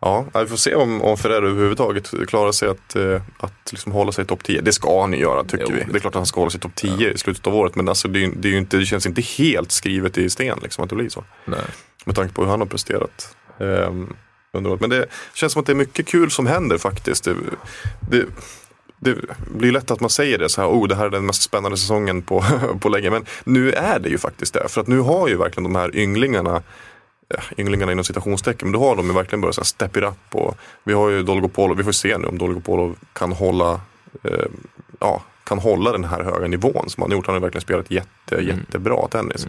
Ja, vi får se om, om Ferrer överhuvudtaget klarar sig att, eh, att liksom hålla sig i topp 10. Det ska han ju göra tycker Jo. vi. Det är klart att han ska hålla sig i topp 10 i slutet av året. Men alltså, det, är, det, är inte, det känns inte helt skrivet i sten liksom, att det blir så. Nej. Med tanke på hur han har presterat. ehm, under året. Men det känns som att det är mycket kul som händer faktiskt. Det, det, det blir lätt att man säger det så här, oh det här är den mest spännande säsongen på, på länge. Men nu är det ju faktiskt det. För att nu har ju verkligen de här ynglingarna ja, ynglingarna inom citationstecken, men då har de ju verkligen börjat step it up. Och vi har ju Dolgopolov, vi får se nu om Dolgopolov kan hålla, eh, ja, kan hålla den här höga nivån som han har gjort. Han har verkligen spelat jätte, jättebra tennis.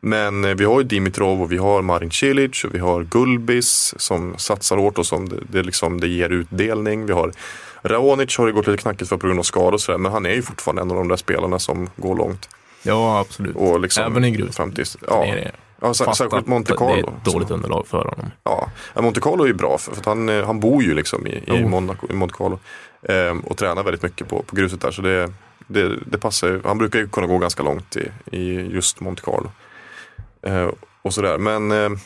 Men eh, vi har ju Dimitrov och vi har Marin Cilic och vi har Gulbis som satsar hårt och som det, det, liksom, det ger utdelning. Vi har Raonic har det gått lite knackigt för på grund av skador och sådär, men han är ju fortfarande en av de där spelarna som går långt. ja, absolut. Och liksom, Även i grus. fram tills, Det ja, är det. Ja, särskilt Monte Det är Carlo. ett dåligt underlag för honom. Ja, Monte Carlo är ju bra för, för han, eh, han bor ju liksom i, i. Monaco, i Monte Carlo. Ehm, och tränar väldigt mycket på, på gruset där. Så det, det, det passar ju. Han brukar ju kunna gå ganska långt i, i just Monte Carlo. Ehm, och sådär. Men ehm,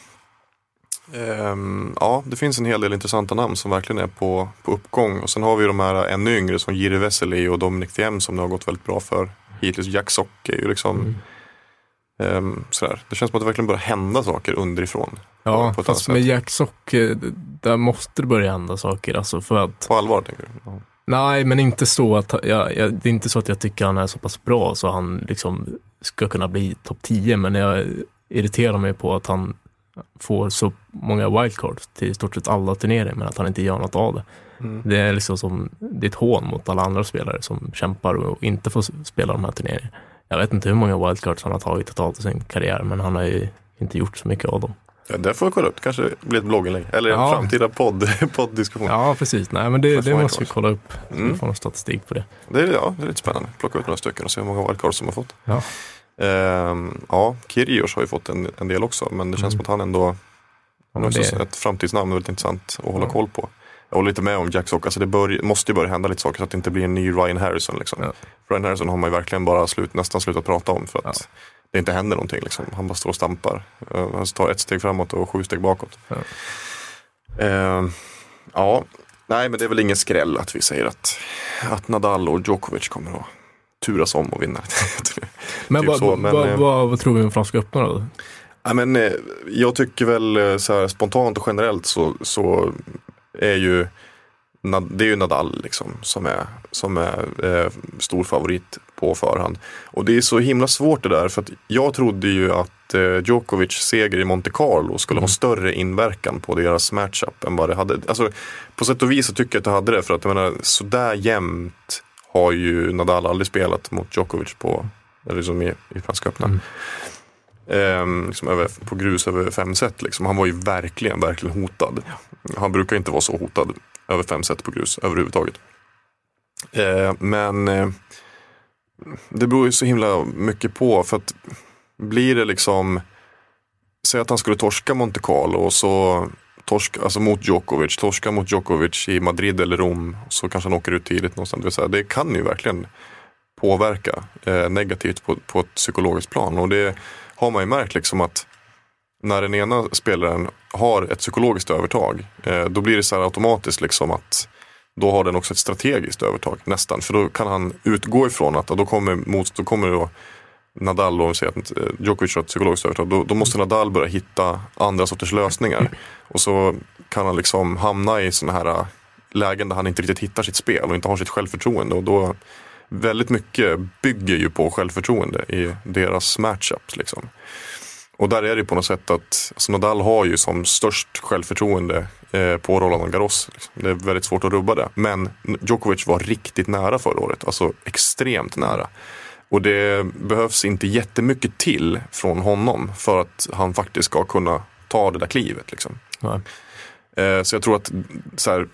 ehm, ja, det finns en hel del intressanta namn som verkligen är på, på uppgång. Och sen har vi de här ännu yngre som Jiri Vesely och Dominic Thiem som det har gått väldigt bra för hittills. Jack Sock är ju liksom ehm, sådär. Det känns som att det verkligen börjar hända saker underifrån. Ja, på fast med. Jack Sock, eh, där måste det börja hända saker. Alltså för att På allvar tänker du? Ja. Nej, men inte så att jag, jag, det är inte så att jag tycker han är så pass bra så han liksom ska kunna bli topp 10, men jag irriterar mig på att han får så många wildcards till i stort sett alla turneringar, men att han inte gör något av det. Det är liksom som, det är ett hån mot alla andra spelare som kämpar och inte får spela de här turneringarna. Jag vet inte hur många wildcards han har tagit totalt i sin karriär, men han har ju inte gjort så mycket av dem. Ja, det får vi kolla upp. kanske blir ett blogginlägg. Eller en Ja. framtida podd, podddiskussion. Ja, precis. Nej, men det, det måste vi kolla upp. Så Mm. vi får någon statistik på det. Det, är, ja, det är lite spännande. Plocka ut några stycken och se hur många wildcards som har fått. Ja. Ehm, ja, Kyrgios har ju fått en, en del också. Men det känns som att han ändå Mm. Ja, men är det- ett framtidsnamn. Väldigt intressant att hålla Ja. koll på. Jag håller lite med om Jack Sock. Alltså det bör, måste ju börja hända lite saker så att det inte blir en ny Ryan Harrison. Liksom. Ja. Ryan Harrison har man ju verkligen bara slut, nästan slutat prata om för att Ja. det inte händer någonting. Liksom. Han bara står och stampar. Eh, Han tar ett steg framåt och sju steg bakåt. Ja. Ehm, ja, Nej, men det är väl ingen skräll att vi säger att, att Nadal och Djokovic kommer att turas om och vinna. Men, Typ vad, så, men, vad, eh, vad, vad tror vi om Franska öppna då? Ja, men, eh, jag tycker väl eh, så här, spontant och generellt så, så är ju det är ju Nadal liksom, som är, som är eh, stor favorit på förhand. Och det är så himla svårt det där för att jag trodde ju att eh, Djokovic seger i Monte Carlo skulle ha större inverkan på deras matchup än vad det hade. Alltså, på sätt och vis så tycker jag att det hade det för att jag menar, sådär jämnt har ju Nadal aldrig spelat mot Djokovic på, liksom i, i Franska öppna. Ehm, liksom över, på grus över fem set. Liksom. Han var ju verkligen, verkligen hotad. Han brukar inte vara så hotad över fem set på grus överhuvudtaget. Ehm, men eh, det beror ju så himla mycket på. För att blir det liksom, säg att han skulle torska Monte Carlo och så torska, alltså mot Djokovic, torska mot Djokovic i Madrid eller Rom. Så kanske han åker ut tidigt någonstans. Det, det kan ju verkligen påverka eh, negativt på, på ett psykologiskt plan. Och det har man ju märkt liksom att när den ena spelaren har ett psykologiskt övertag, eh, då blir det så här automatiskt liksom att då har den också ett strategiskt övertag nästan. För då kan han utgå ifrån att då kommer, mot, då kommer då Nadal, om vi säger att eh, Djokovic har ett psykologiskt övertag, då, då måste Nadal börja hitta andra sorters lösningar. Och så kan han liksom hamna i sådana här eh, lägen där han inte riktigt hittar sitt spel och inte har sitt självförtroende. Och då, väldigt mycket bygger ju på självförtroende i deras matchups. Liksom. Och där är det på något sätt att alltså Nadal har ju som störst självförtroende eh, på Roland Garros. Liksom. Det är väldigt svårt att rubba det. Men Djokovic var riktigt nära förra året, alltså extremt nära. Och det behövs inte jättemycket till från honom för att han faktiskt ska kunna ta det där klivet. Liksom. Eh, så jag tror att så här,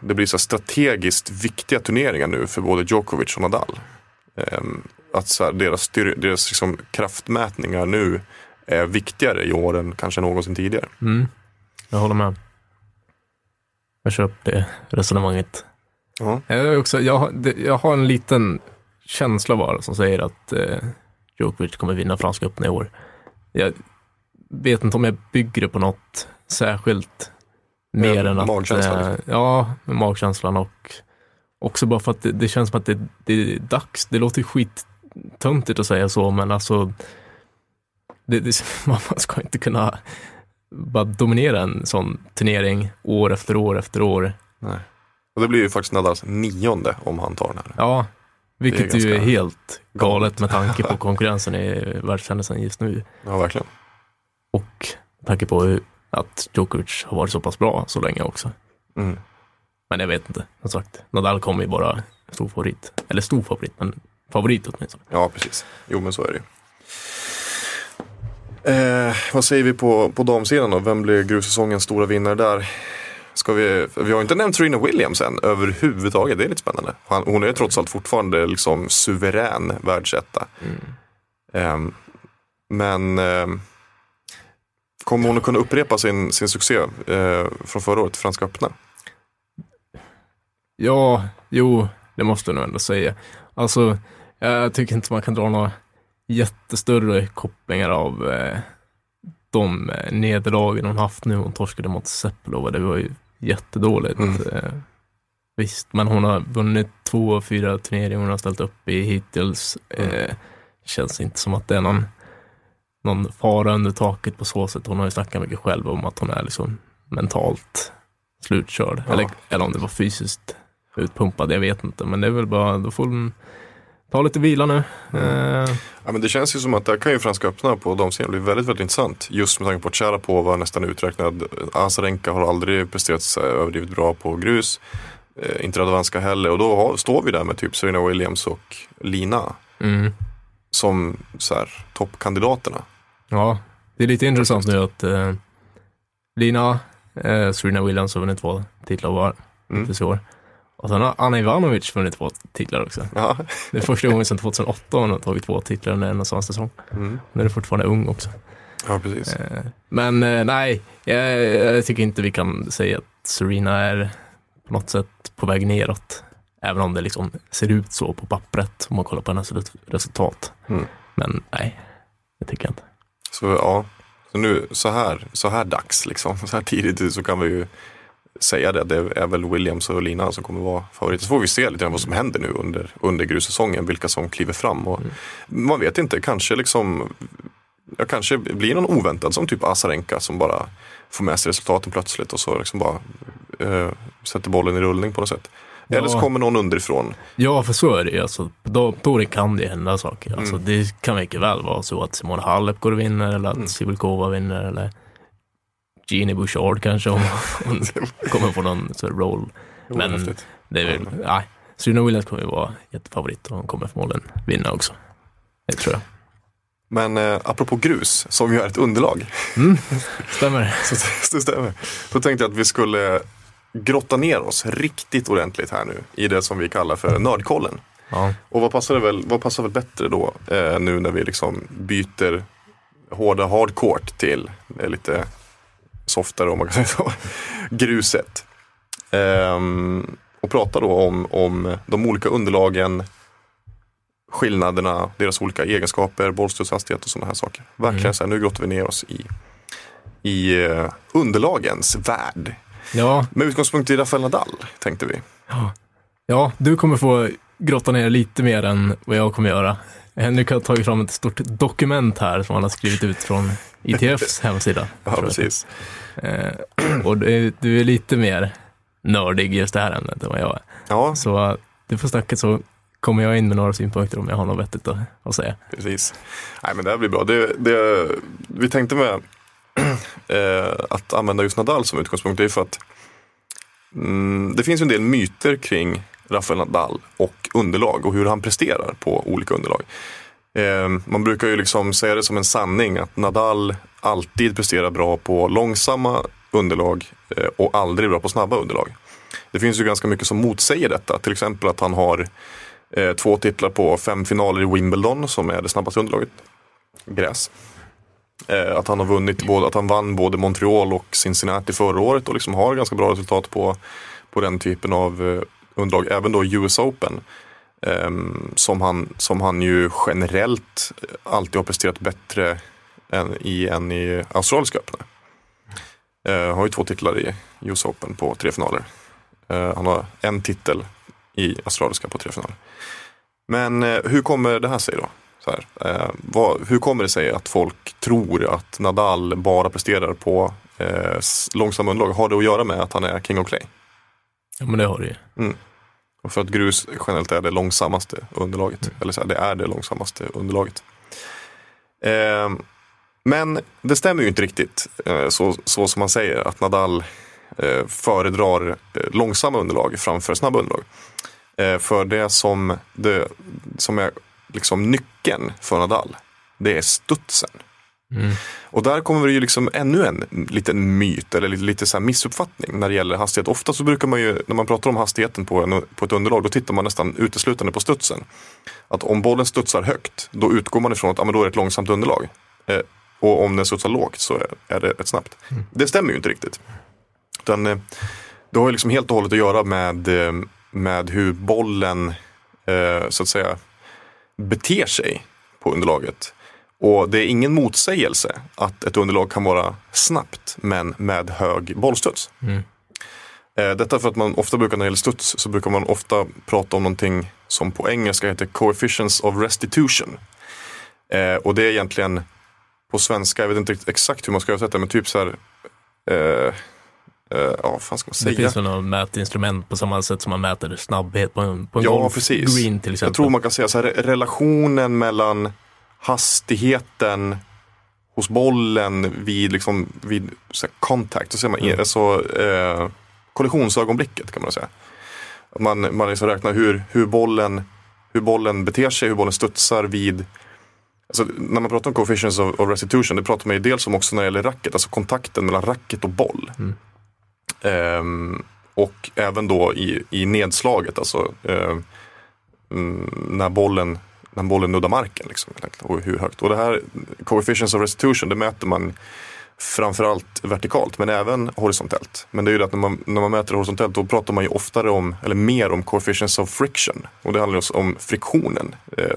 det blir så här strategiskt viktiga turneringar nu för både Djokovic och Nadal. Eh, att så här, deras, styr, deras liksom kraftmätningar nu är viktigare i år än kanske någonsin tidigare. Mm. Jag håller med. Jag köper det resonemanget. Ja. Jag, också, jag, har- jag har en liten känsla bara som säger att eh, Djokovic kommer vinna Franska öppna i år. Jag vet inte om jag bygger det på något särskilt mer än att... magkänslan, eh, liksom. Ja, magkänslan och också bara för att det, det känns som att det, det är dags. Det låter skittöntigt att säga så, men alltså det, det, man ska inte kunna bara dominera en sån turnering år efter år efter år. Nej. Och det blir ju faktiskt Nadals nionde om han tar den här. Ja, vilket är ju är helt galet med tanke på konkurrensen i världshändelsen just nu. Ja, verkligen. Och med tanke på hur- att Djokovic har varit så pass bra så länge också. Mm. Men jag vet inte, som sagt. Nadal kommer ju vara stor favorit. Eller stor favorit, men favorit åtminstone. Ja, precis. Jo, men så är det ju. Eh, vad säger vi på, på damsidan då? Vem blir grussäsongens stora vinnare där? Ska vi, vi har inte nämnt Serena Williams än överhuvudtaget. Det är lite spännande. Han, hon är trots allt fortfarande liksom suverän världsetta. Ehm, men ehm, kommer hon att kunna upprepa sin, sin succé eh, från förra året, Franska öppna? Ja, jo, det måste jag nog ändå säga. Alltså, jag tycker inte man kan dra några jättestörre kopplingar av eh, de eh, nederlagen hon haft nu. Hon torskade mot Sepulova, det var ju jättedåligt. Mm. Eh, visst, men hon har vunnit två av fyra turneringar hon har ställt upp i hittills. Eh, känns inte som att det är någon, någon fara under taket på så sätt. Hon har ju snackat mycket själv om att hon är liksom mentalt slutkörd. Ja. Eller, eller om det var fysiskt utpumpad, jag vet inte. Men det är väl bara, då får hon ta lite vila nu. Eh, Ja, men det känns ju som att där kan ju Franska öppna på damsidan bli väldigt, väldigt intressant. Just med tanke på att Sharapova nästan uträknad. Azarenka har aldrig presterat här överdrivet bra på grus. Eh, inte Radovanska heller. Och då har, står vi där med typ Serena Williams och Lina mm. som så här, toppkandidaterna. Ja, det är lite intressant nu att eh, Lina, eh, Serena Williams har vunnit två titlar var Mm. hittills i år. Och sen har Anna Ivanovic vunnit två titlar också. Ja. Det är första gången sedan 2008 hon har tagit två titlar under en och samma säsong. Mm. Hon är fortfarande ung också. ja, precis. Eh, Men eh, nej, jag, jag tycker inte vi kan säga att Serena är på något sätt på väg neråt. Även om det liksom ser ut så på pappret om man kollar på hennes res- resultat. Mm. Men nej, det tycker jag inte. Så ja, så nu så här, så här dags liksom, så här tidigt så kan vi ju säga det. Det är väl Williams och Lina som kommer vara favoriter. Så får vi se lite grann vad som händer nu under, under grussäsongen, vilka som kliver fram. Och Man vet inte, kanske liksom Ja, kanske blir någon oväntad som typ Asarenka som bara får med sig resultaten plötsligt och så liksom bara eh, sätter bollen i rullning på något sätt. Eller så Ja. kommer någon underifrån. Ja, för så är det ju. Alltså, på touren kan det hända saker. Alltså, Mm. Det kan mycket väl vara så att Simona Halep går och vinner eller att Mm. Sivulkova vinner eller Gini Bouchard kanske om hon kommer få någon så här roll. Men häftigt. det är väl, nej. Serena Williams kommer ju vara jättefavorit och hon kommer förmodligen vinna också. Det tror jag. Men eh, apropå grus, som ju är ett underlag, Stämmer. så, så stämmer. Så tänkte jag att vi skulle grotta ner oss riktigt ordentligt här nu i det som vi kallar för nördkollen. Ja. Och vad passar, det väl, vad passar väl bättre då eh, nu när vi liksom byter hårda hardcore till det lite softare om man kan säga så, gruset. Ehm, och prata då om, om de olika underlagen, skillnaderna, deras olika egenskaper, bollstudshastighet och sådana här saker. Verkligen Mm. så här, nu grottar vi ner oss i, i eh, underlagens värld. Ja, Med utgångspunkt i Rafael Nadal tänkte vi. ja, du kommer få grotta ner lite mer än vad jag kommer göra. Henrik har tagit fram ett stort dokument här som han har skrivit ut från ITFs hemsida. Ja, precis. Eh, och du, du är lite mer nördig i just det här ämnet än vad jag är. Ja, Så eh, du får snacka så kommer jag in med några synpunkter om jag har något vettigt att, att säga. Precis. Nej men det här blir bra. Det, det, vi tänkte med eh, Eh, att använda just Nadal som utgångspunkt. Det är för att mm, det finns en del myter kring Rafael Nadal och underlag och hur han presterar på olika underlag. Eh, man brukar ju liksom säga det som en sanning att Nadal alltid presterar bra på långsamma underlag eh, och aldrig bra på snabba underlag. Det finns ju ganska mycket som motsäger detta. Till exempel att han har eh, två titlar på fem finaler i Wimbledon som är det snabbaste underlaget. Gräs. Eh, att han har vunnit både, att han vann både Montreal och Cincinnati förra året och liksom har ganska bra resultat på, på den typen av eh, underlag. Även då US Open. Ehm, som, han, som han ju generellt eh, alltid har presterat bättre än i, än i Australiska öppna. Eh, har ju två titlar i US Open på tre finaler. Eh, han har en titel i Australiska på tre finaler. Men eh, hur kommer det här sig då? Eh, vad, hur kommer det sig att folk tror att Nadal bara presterar på eh, långsamma underlag? Har det att göra med att han är king of clay? Ja, men det har du ju. Och för att grus generellt är det långsammaste underlaget. Eller så här, det är det långsammaste underlaget. Eh, men det stämmer ju inte riktigt eh, så, så som man säger att Nadal eh, föredrar eh, långsamma underlag framför snabba underlag. För det som, det som är liksom nyckeln för Nadal, det är studsen. Mm. Och där kommer det ju liksom ännu en liten myt eller lite, lite så missuppfattning när det gäller hastighet. Ofta så brukar man ju, när man pratar om hastigheten på, en, på ett underlag, då tittar man nästan uteslutande på studsen. Att om bollen studsar högt, då utgår man ifrån att ah, men då är det ett långsamt underlag. Eh, och om den studsar lågt så är, det ett snabbt. Det stämmer ju inte riktigt. Utan, eh, det har ju liksom helt och hållet att göra med, eh, med hur bollen eh, så att säga beter sig på underlaget. Och det är ingen motsägelse att ett underlag kan vara snabbt men med hög bollstuds. Mm. Eh, Detta för att man ofta brukar när det gäller studs så brukar man ofta prata om någonting som på engelska heter coefficients of restitution. Eh, och det är egentligen på svenska, jag vet inte exakt hur man ska översätta men typ så här eh, eh, ja, fan ska man Det säga? finns väl något mätinstrument på samma sätt som man mäter snabbhet på en, på en Ja, golf precis. green till exempel. Jag tror man kan säga så här, relationen mellan hastigheten hos bollen vid, liksom, vid så här, contact, så säger man, Mm. alltså, eh, kollisionsögonblicket kan man säga. Att Man, man liksom räknar hur, hur, bollen, hur bollen beter sig, hur bollen studsar vid Alltså, när man pratar om coefficients of, of restitution, det pratar man ju dels om också när det gäller racket, alltså kontakten mellan racket och boll. Mm. Ehm, och även då i, i nedslaget, alltså eh, mm, när, bollen, när bollen nuddar marken. Liksom, och hur högt. Och det här coefficients of restitution, det mäter man framförallt vertikalt men även horisontellt. Men det är ju det att när man, när man mäter horisontellt då pratar man ju oftare om, eller mer om coefficients of friction. Och det handlar just om friktionen eh,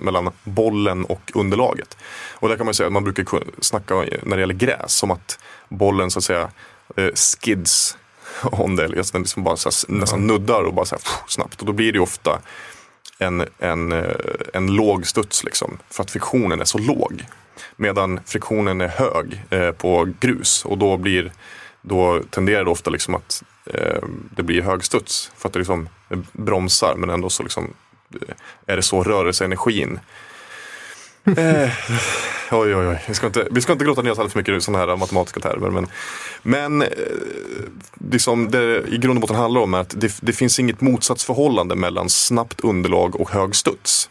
mellan bollen och underlaget. Och där kan man säga att man brukar snacka när det gäller gräs om att bollen så att säga eh, skids om det. Alltså den liksom bara så här, nästan nuddar och bara så här, pff, snabbt. Och då blir det ju ofta en, en, eh, en låg studs liksom, för att friktionen är så låg. Medan friktionen är hög eh, på grus och då, blir, då tenderar det ofta liksom att eh, det blir hög studs. För att det liksom bromsar men ändå så liksom, eh, är det så rörelseenergin Eh, oj, oj, oj. Vi ska inte, vi ska inte grotta ner oss alldeles för mycket i sådana här matematiska termer. Men, men eh, liksom det i grund och botten handlar om är att det, det finns inget motsatsförhållande mellan snabbt underlag och hög studs.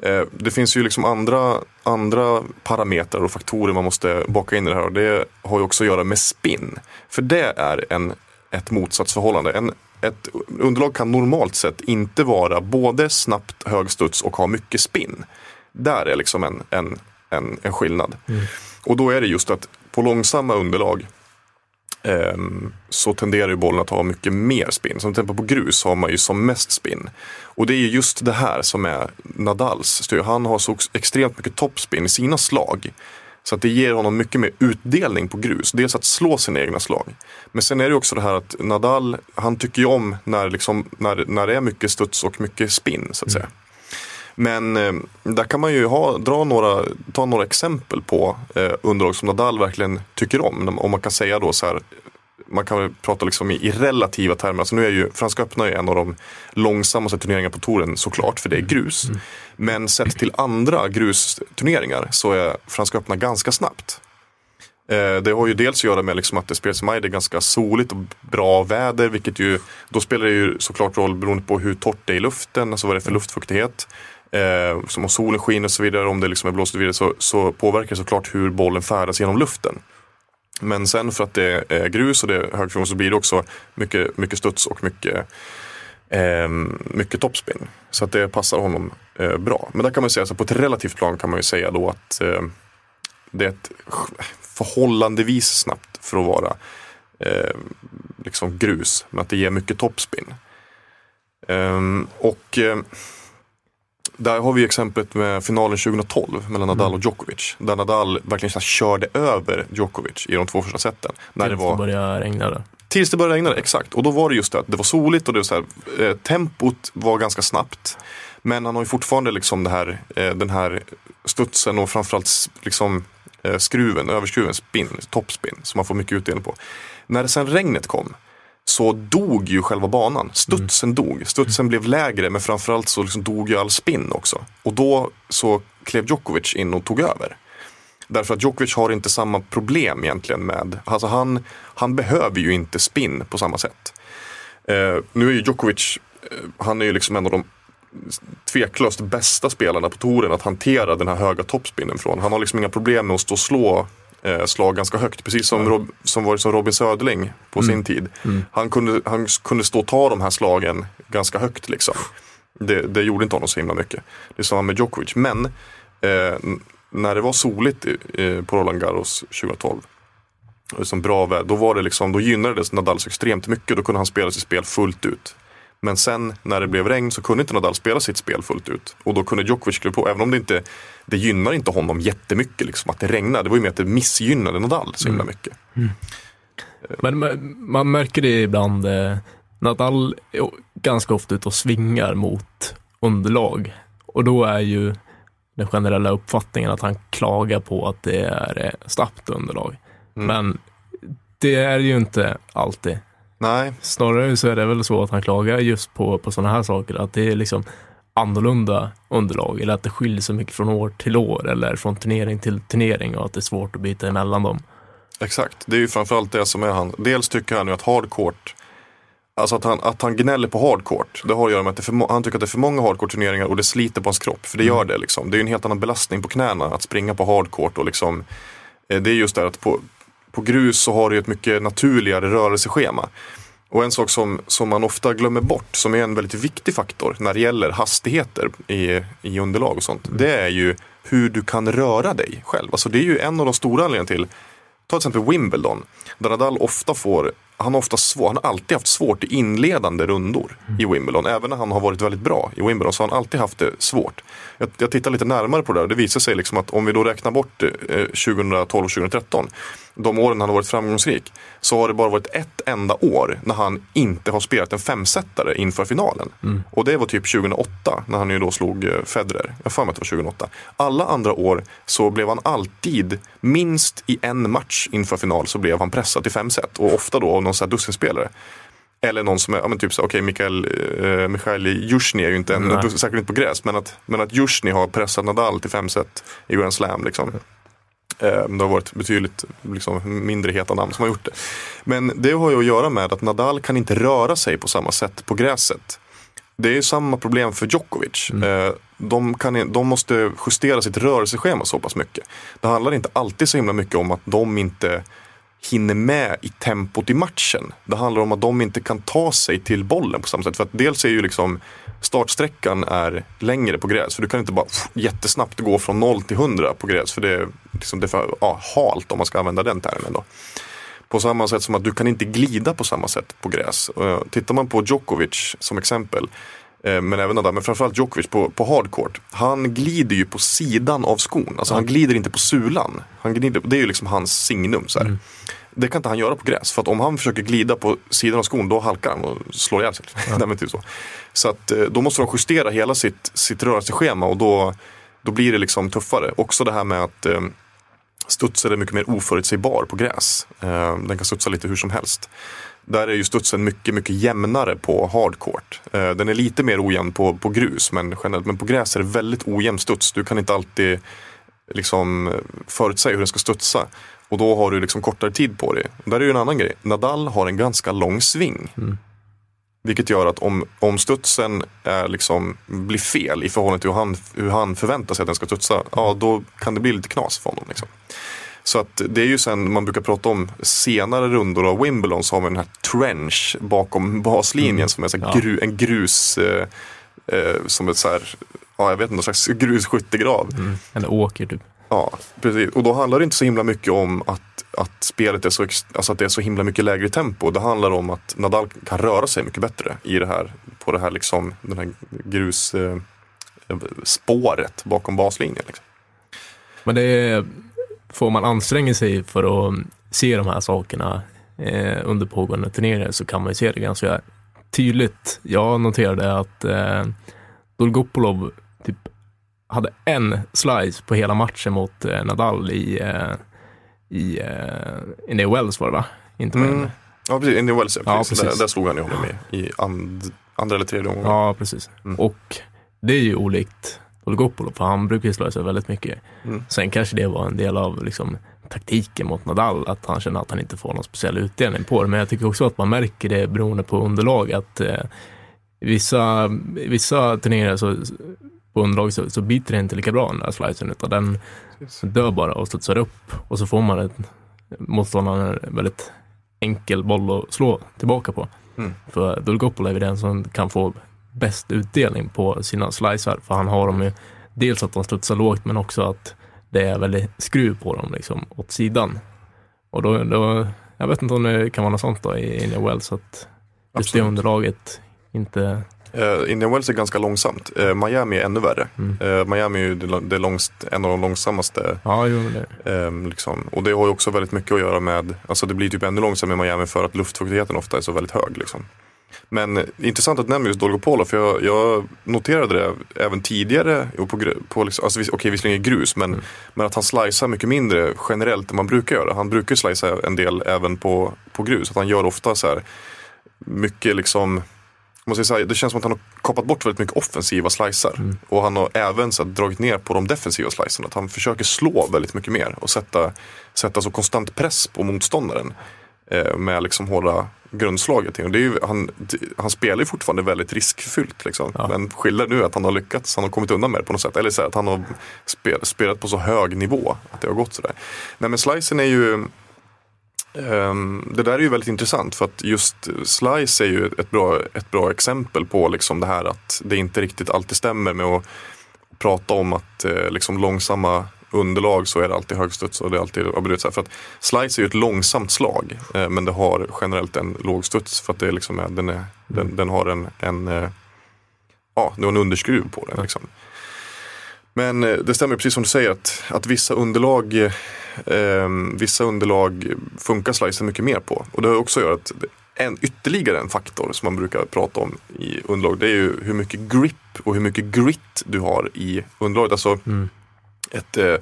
Eh, det finns ju liksom andra, andra parametrar och faktorer man måste baka in i det här. Och det har ju också att göra med spin. För det är en, ett motsatsförhållande. En, ett underlag kan normalt sett inte vara både snabbt hög studs och ha mycket spin. Där är liksom en, en, en, en skillnad. Och då är det just att på långsamma underlag ehm, så tenderar ju bollen att ha mycket mer spin. Som till exempel på grus har man ju som mest spin. Och det är ju just det här som är Nadals styr. Han har så extremt mycket toppspin i sina slag. Så att det ger honom mycket mer utdelning på grus. Dels att slå sina egna slag. Men sen är det också det här att Nadal, han tycker ju om när, liksom, när, när det är mycket studs och mycket spinn. så att säga. Men eh, där kan man ju ha, dra några, ta några exempel på eh, underlag som Nadal verkligen tycker om. Om man kan säga då så här, man kan väl prata liksom i, i relativa termer. Alltså nu är ju Franska öppna är en av de långsammaste turneringarna på touren såklart, för det är grus. Men sett till andra grusturneringar så är Franska öppna ganska snabbt. Eh, Det har ju dels att göra med liksom att det spelas i maj, det är ganska soligt och bra väder. Vilket ju, då spelar det ju såklart roll beroende på hur torrt det är i luften, alltså vad det är för luftfuktighet. Eh, som om solen skiner och så vidare, om det liksom är blåst och vidare, så, så påverkar det såklart hur bollen färdas genom luften. Men sen för att det är grus och det är hög så blir det också mycket, mycket studs och mycket, eh, mycket toppspin. Så att det passar honom eh, bra. Men där kan man säga, så på ett relativt plan kan man ju säga då att eh, det är ett förhållandevis snabbt för att vara eh, liksom grus. Men att det ger mycket toppspin. Ehm, och eh, där har vi exemplet med finalen 2012 mellan Nadal och Djokovic. Där Nadal verkligen så körde över Djokovic i de två första seten. När det var, började regna då. Tills det började regna, exakt. Och då var det just det att det var soligt och det var så här, eh, tempot var ganska snabbt. Men han har ju fortfarande liksom det här, eh, den här studsen och framförallt liksom, eh, skruven, överskruven, spin, toppspin som man får mycket utdelning på. När det sen regnet kom så dog ju själva banan. Studsen dog. Studsen blev lägre men framförallt så liksom dog ju all spin också. Och då så klev Djokovic in och tog över. Därför att Djokovic har inte samma problem egentligen med, alltså han, han behöver ju inte spin på samma sätt. Eh, nu är ju Djokovic, eh, han är ju liksom en av de tveklöst bästa spelarna på touren att hantera den här höga toppspinnen från. Han har liksom inga problem med att stå och slå eh, slag ganska högt. Precis som, Rob, som var som Robin Söderling på sin tid. Han, kunde, han kunde stå och ta de här slagen ganska högt liksom. Det, det gjorde inte honom så himla mycket. Det är samma med Djokovic. Men eh, när det var soligt eh, på Roland Garros 2012 och liksom bra väder, då, var det liksom, då gynnades Nadal så extremt mycket. Då kunde han spela sitt spel fullt ut. Men sen när det blev regn så kunde inte Nadal spela sitt spel fullt ut. Och då kunde Djokovic kliva på, även om det inte det gynnar inte honom jättemycket liksom, att det regnade. Det var ju mer att det missgynnade Nadal så himla mycket. Men man, märker det ibland. Eh, Nadal är ganska ofta ute och svingar mot underlag. Och då är ju den generella uppfattningen att han klagar på att det är eh, snabbt underlag. Men det är ju inte alltid. Nej, Snarare så är det väl så att han klagar just på, på sådana här saker. Att det är liksom annorlunda underlag eller att det skiljer sig mycket från år till år eller från turnering till turnering och att det är svårt att byta emellan dem. Exakt, det är ju framförallt det som är han. Dels tycker han ju att hardcourt, alltså att han, att han gnäller på hardcourt. Det har att göra med att för, han tycker att det är för många hardcourt-turneringar och det sliter på hans kropp. För det gör det liksom. Det är ju en helt annan belastning på knäna att springa på hardcourt och liksom. eh, Det är just det att på, på grus så har du ett mycket naturligare rörelseschema. Och en sak som, som man ofta glömmer bort, som är en väldigt viktig faktor när det gäller hastigheter i, i underlag och sånt. Det är ju hur du kan röra dig själv. Alltså det är ju en av de stora anledningarna till Ta till exempel Wimbledon. Där Nadal ofta får, han har, ofta svår, han har alltid haft svårt i inledande rundor i Wimbledon. Även när han har varit väldigt bra i Wimbledon så har han alltid haft det svårt. Jag, jag tittar lite närmare på det där och det visar sig liksom att om vi då räknar bort eh, 2012 och 2013 de åren han har varit framgångsrik, så har det bara varit ett enda år när han inte har spelat en femsetare inför finalen. Och det var typ 2008 när han ju då slog eh, Federer. Jag för mig att det var 2008. Alla andra år så blev han alltid, minst i en match inför final, så blev han pressad till fem set. Och ofta då av någon sån här dussinspelare. Eller någon som är, ja men typ så, okej Mikael, eh, Jusjny är ju inte en, säkert inte på gräs, men att, men att Jusjny har pressat Nadal till fem set i Grand Slam liksom. Eh, Det har varit betydligt liksom, mindre heta namn som har gjort det. Men det har ju att göra med att Nadal kan inte röra sig på samma sätt på gräset. Det är ju samma problem för Djokovic. Eh, De, kan, de måste justera sitt rörelseschema så pass mycket. Det handlar inte alltid så himla mycket om att de inte hinner med i tempot i matchen. Det handlar om att de inte kan ta sig till bollen på samma sätt. För att dels är ju liksom startsträckan är längre på gräs. För du kan inte bara pff, jättesnabbt gå från 0 till 100 på gräs. För det är, liksom, det är för ja, halt om man ska använda den termen. Då. På samma sätt som att du kan inte glida på samma sätt på gräs. Eh, Tittar man på Djokovic som exempel. eh, Men även Nadal, men framförallt Djokovic på, på hardcourt. Han glider ju på sidan av skon. Alltså han glider inte på sulan. Han glider, det är ju liksom hans signum. Så här. Det kan inte han göra på gräs. För att om han försöker glida på sidan av skon då halkar han och slår ihjäl sig. Men typ så så att, eh, då måste de justera hela sitt, sitt rörelseschema och då, då blir det liksom tuffare. Också det här med att eh, studsen är mycket mer oförutsägbar på gräs. Eh, den kan studsa lite hur som helst. Där är ju studsen mycket, mycket jämnare på hardcourt. Eh, den är lite mer ojämn på, på grus men, generellt, men på gräs är det väldigt ojämn studs. Du kan inte alltid liksom förutsäga hur den ska studsa. Och då har du liksom kortare tid på dig. Där är ju en annan grej. Nadal har en ganska lång sving. Vilket gör att om, om studsen är liksom, blir fel i förhållande till hur han, hur han förväntar sig att den ska studsa, ja då kan det bli lite knas för honom. Liksom. Så att det är ju sen man brukar prata om senare rundor av Wimbledon så har man den här trench bakom baslinjen som är så Ja. gru, en grus, eh, eh, som ett så här, ja jag vet inte, någon slags grusskyttegrav. Eller åker typ. Ja, precis. Och då handlar det inte så himla mycket om att, att spelet är så, alltså att det är så himla mycket lägre tempo. Det handlar om att Nadal kan röra sig mycket bättre i det här, på det här liksom, den här grus, eh, spåret bakom baslinjen. Liksom. Men det är, får man anstränga sig för att mm, se de här sakerna eh, under pågående turneringar så kan man ju se det ganska tydligt. Jag noterade att eh, Dolgopolov typ hade en slice på hela matchen mot eh, Nadal i, eh, i eh, Indian Wells var det va? Inte Mm. Ja, precis. Indian Wells, ja, Ja, precis. precis. Där, där slog han ju honom i, i and, andra eller tredje omgången. Ja, precis. Mm. Och det är ju olikt Dolgopolov, för han brukar ju slå sig väldigt mycket. Mm. Sen kanske det var en del av liksom, taktiken mot Nadal, att han känner att han inte får någon speciell utdelning på det. Men jag tycker också att man märker det beroende på underlag, att eh, i vissa, i vissa turneringar så, på underlag så, så biter det inte lika bra den där slicen, utan den dör bara och studsar upp och så får man ett motståndaren en väldigt enkel boll att slå tillbaka på. Mm. För Dolgopolov är den som kan få bäst utdelning på sina slicer, för han har dem ju dels att de studsar lågt, men också att det är väldigt skruv på dem liksom åt sidan. Och då, då jag vet inte om det kan vara något sånt då i Indian Wells, att just det Absolut. underlaget inte... Eh, Indian Wells är ganska långsamt. Eh, Miami är ännu värre. Mm. Eh, Miami är ju det, det långst, en av de långsammaste Ja, jo, det, Ehm, liksom. Och det har ju också väldigt mycket att göra med, alltså det blir typ ännu långsammare i Miami för att luftfuktigheten ofta är så väldigt hög. Liksom. Men intressant att du nämner just Dolgopolov för jag, jag noterade det även tidigare. Och på, på liksom, alltså, okej, visserligen i grus men, men att han slicear mycket mindre generellt än man brukar göra. Han brukar slicea en del även på, på grus. Att han gör ofta så här mycket liksom så här, det känns som att han har kapat bort väldigt mycket offensiva slicer. Och han har även så här, dragit ner på de defensiva slicerna. Att han försöker slå väldigt mycket mer och sätta, sätta så konstant press på motståndaren. Eh, med liksom hårda grundslaget. Det är ju, han, han spelar ju fortfarande väldigt riskfyllt. Liksom. Ja. Men skillnaden nu är att han har lyckats, han har kommit undan med det på något sätt. Eller så här, att han har spel, spelat på så hög nivå att det har gått sådär. Nej men slicen är ju det där är ju väldigt intressant för att just Slice är ju ett bra, ett bra exempel på liksom det här att det inte riktigt alltid stämmer med att prata om att eh, liksom långsamma underlag så är det alltid högstuds och det är alltid avbrutet. För att Slice är ju ett långsamt slag eh, men det har generellt en lågstuds för att det liksom, är- den, är, den, den har en, en, eh, ja, en underskruv på den. Liksom. Men eh, det stämmer precis som du säger att, att vissa underlag eh, vissa underlag funkar slicen mycket mer på. Och det har också gjort att en, ytterligare en faktor som man brukar prata om i underlag det är ju hur mycket grip och hur mycket grit du har i underlaget. Alltså, ett, eh,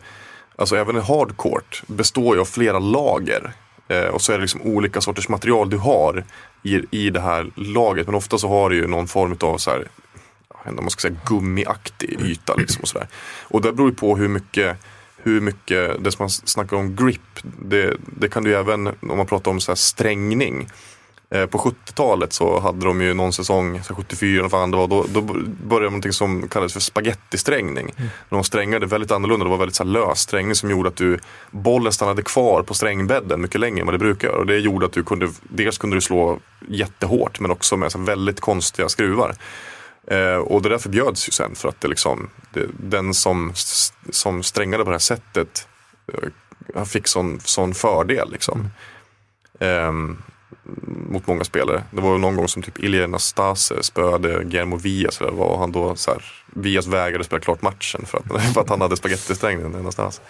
alltså även en hardcourt består ju av flera lager. Eh, och så är det liksom olika sorters material du har i, i det här lagret. Men ofta så har du ju någon form av så här, om man ska säga gummiaktig yta. Liksom och, så där. och det beror ju på hur mycket hur mycket, det som man snackar om grip, det, det kan du ju även om man pratar om så här strängning. Eh, på 70-talet så hade de ju någon säsong, så 74 eller vad det var, då, då började någonting som kallades för spagettisträngning. Mm. De strängade väldigt annorlunda, det var väldigt så här lös strängning som gjorde att du, bollen stannade kvar på strängբädden mycket längre än vad det brukar göra. Och det gjorde att du kunde, dels kunde du slå jättehårt men också med så väldigt konstiga skruvar. Eh, och det där förbjöds ju sen för att det liksom, det, den som, som strängade på det här sättet eh, fick sån, sån fördel. Liksom. Mm. Eh, mot många spelare. Det var någon gång som typ Ilja Nastase spöade Guillermo Vias. Eller han då så här, Vias vägrade spela klart matchen för att, för att han hade spagettisträngningen Nastase.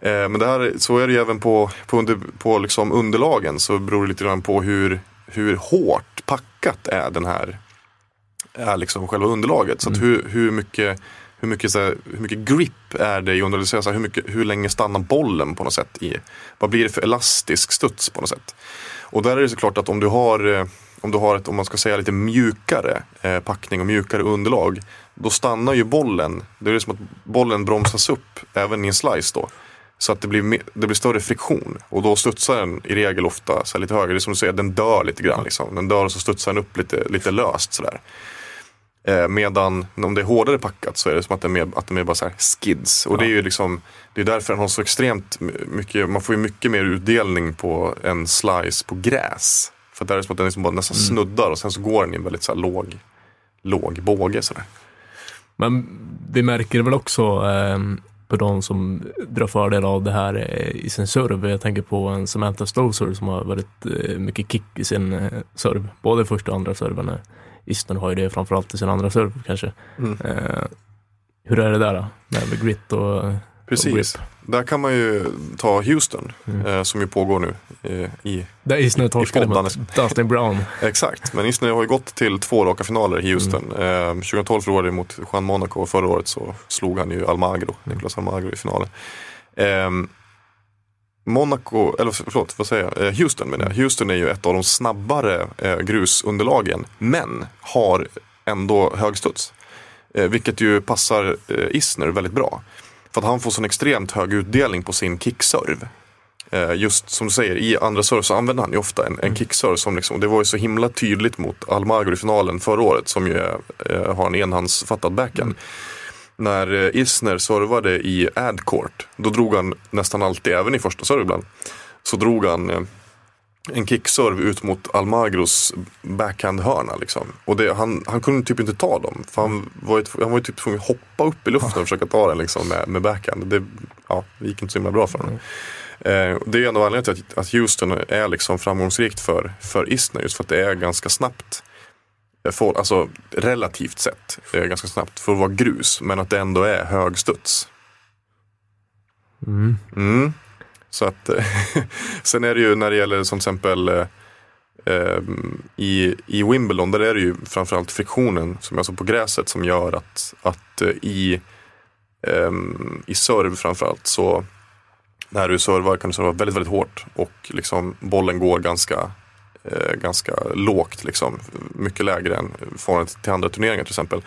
Eh, men det här, så är det ju även på, på, under, på liksom underlagen så beror det lite grann på hur, hur hårt packat är den här är liksom själva underlaget. Så Mm. hur, hur mycket hur mycket, så här, hur mycket grip är det i underlaget? Hur, mycket, hur länge stannar bollen på något sätt? i Vad blir det för elastisk studs på något sätt? Och där är det såklart att om du har, eh, om du har ett, om man ska säga lite mjukare eh, packning och mjukare underlag. Då stannar ju bollen, det är som att bollen bromsas upp även i en slice då. Så att det blir, det blir större friktion och då studsar den i regel ofta så lite högre. Det är som du säger, den dör lite grann. Liksom. Den dör och så studsar den upp lite, lite löst sådär. Eh, medan om det är hårdare packat så är det som att det är mer, att det är mer bara så här skids. Och det är ju liksom, det är därför den har så extremt mycket, man får ju mycket mer utdelning på en slice på gräs. För där är det som att den liksom bara nästan snuddar och sen så går den i en väldigt så låg, låg båge sådär. Men vi märker väl också eh, på de som drar fördel av det här eh, i sin serve. Jag tänker på en Samantha Stosur som har väldigt eh, mycket kick i sin eh, serve. Både första och andra serven. Isner har ju det framförallt i sin andra serve kanske. Mm. Eh, hur är det där då? Med, grit och, Precis. Där kan man ju ta Houston Mm. eh, som ju pågår nu eh, i Där Isner torskade mot Dustin Brown. Exakt, men Isner har ju gått till två raka finaler i Houston. Mm. Eh, 2012 förlorade han mot Juan Monaco och förra året så slog han ju Almagro, Nicolas Almagro i finalen. Eh, Monaco, eller förlåt, vad säger jag? Eh, Houston menar jag. Houston är ju ett av de snabbare eh, grusunderlagen, men har ändå högstuds. Eh, vilket ju passar Isner väldigt bra. För att han får sån extremt hög utdelning på sin kickserve. Just som du säger, i andra serve så använder han ju ofta en, en kickserve som liksom, det var ju så himla tydligt mot Almagro i finalen förra året som ju är, har en enhandsfattad backhand. När eh, Isner servade i adcourt, då drog han nästan alltid, även i första serve ibland, så drog han eh, en kickserve ut mot Almagros backhandhörna. Liksom. Och det, han, han kunde typ inte ta dem. För han var ju, han var ju typ tvungen att hoppa upp i luften och försöka ta den liksom, med, med backhand. Det, ja, det gick inte så himla bra för honom. Eh, det är en av anledningarna till att, att Houston är liksom framgångsrikt för, för Isner. Just för att det är ganska snabbt. För, alltså relativt sett eh, ganska snabbt för att vara grus. Men att det ändå är hög studs. Mm. Mm. Så att, sen är det ju när det gäller som till exempel eh, eh, i, i Wimbledon, där är det ju framförallt friktionen som jag såg på gräset som gör att, att eh, i, eh, i serve framförallt så när du servar kan du serva väldigt, väldigt hårt och liksom bollen går ganska, Eh, ganska lågt, liksom, mycket lägre än förhållande till andra turneringar till exempel.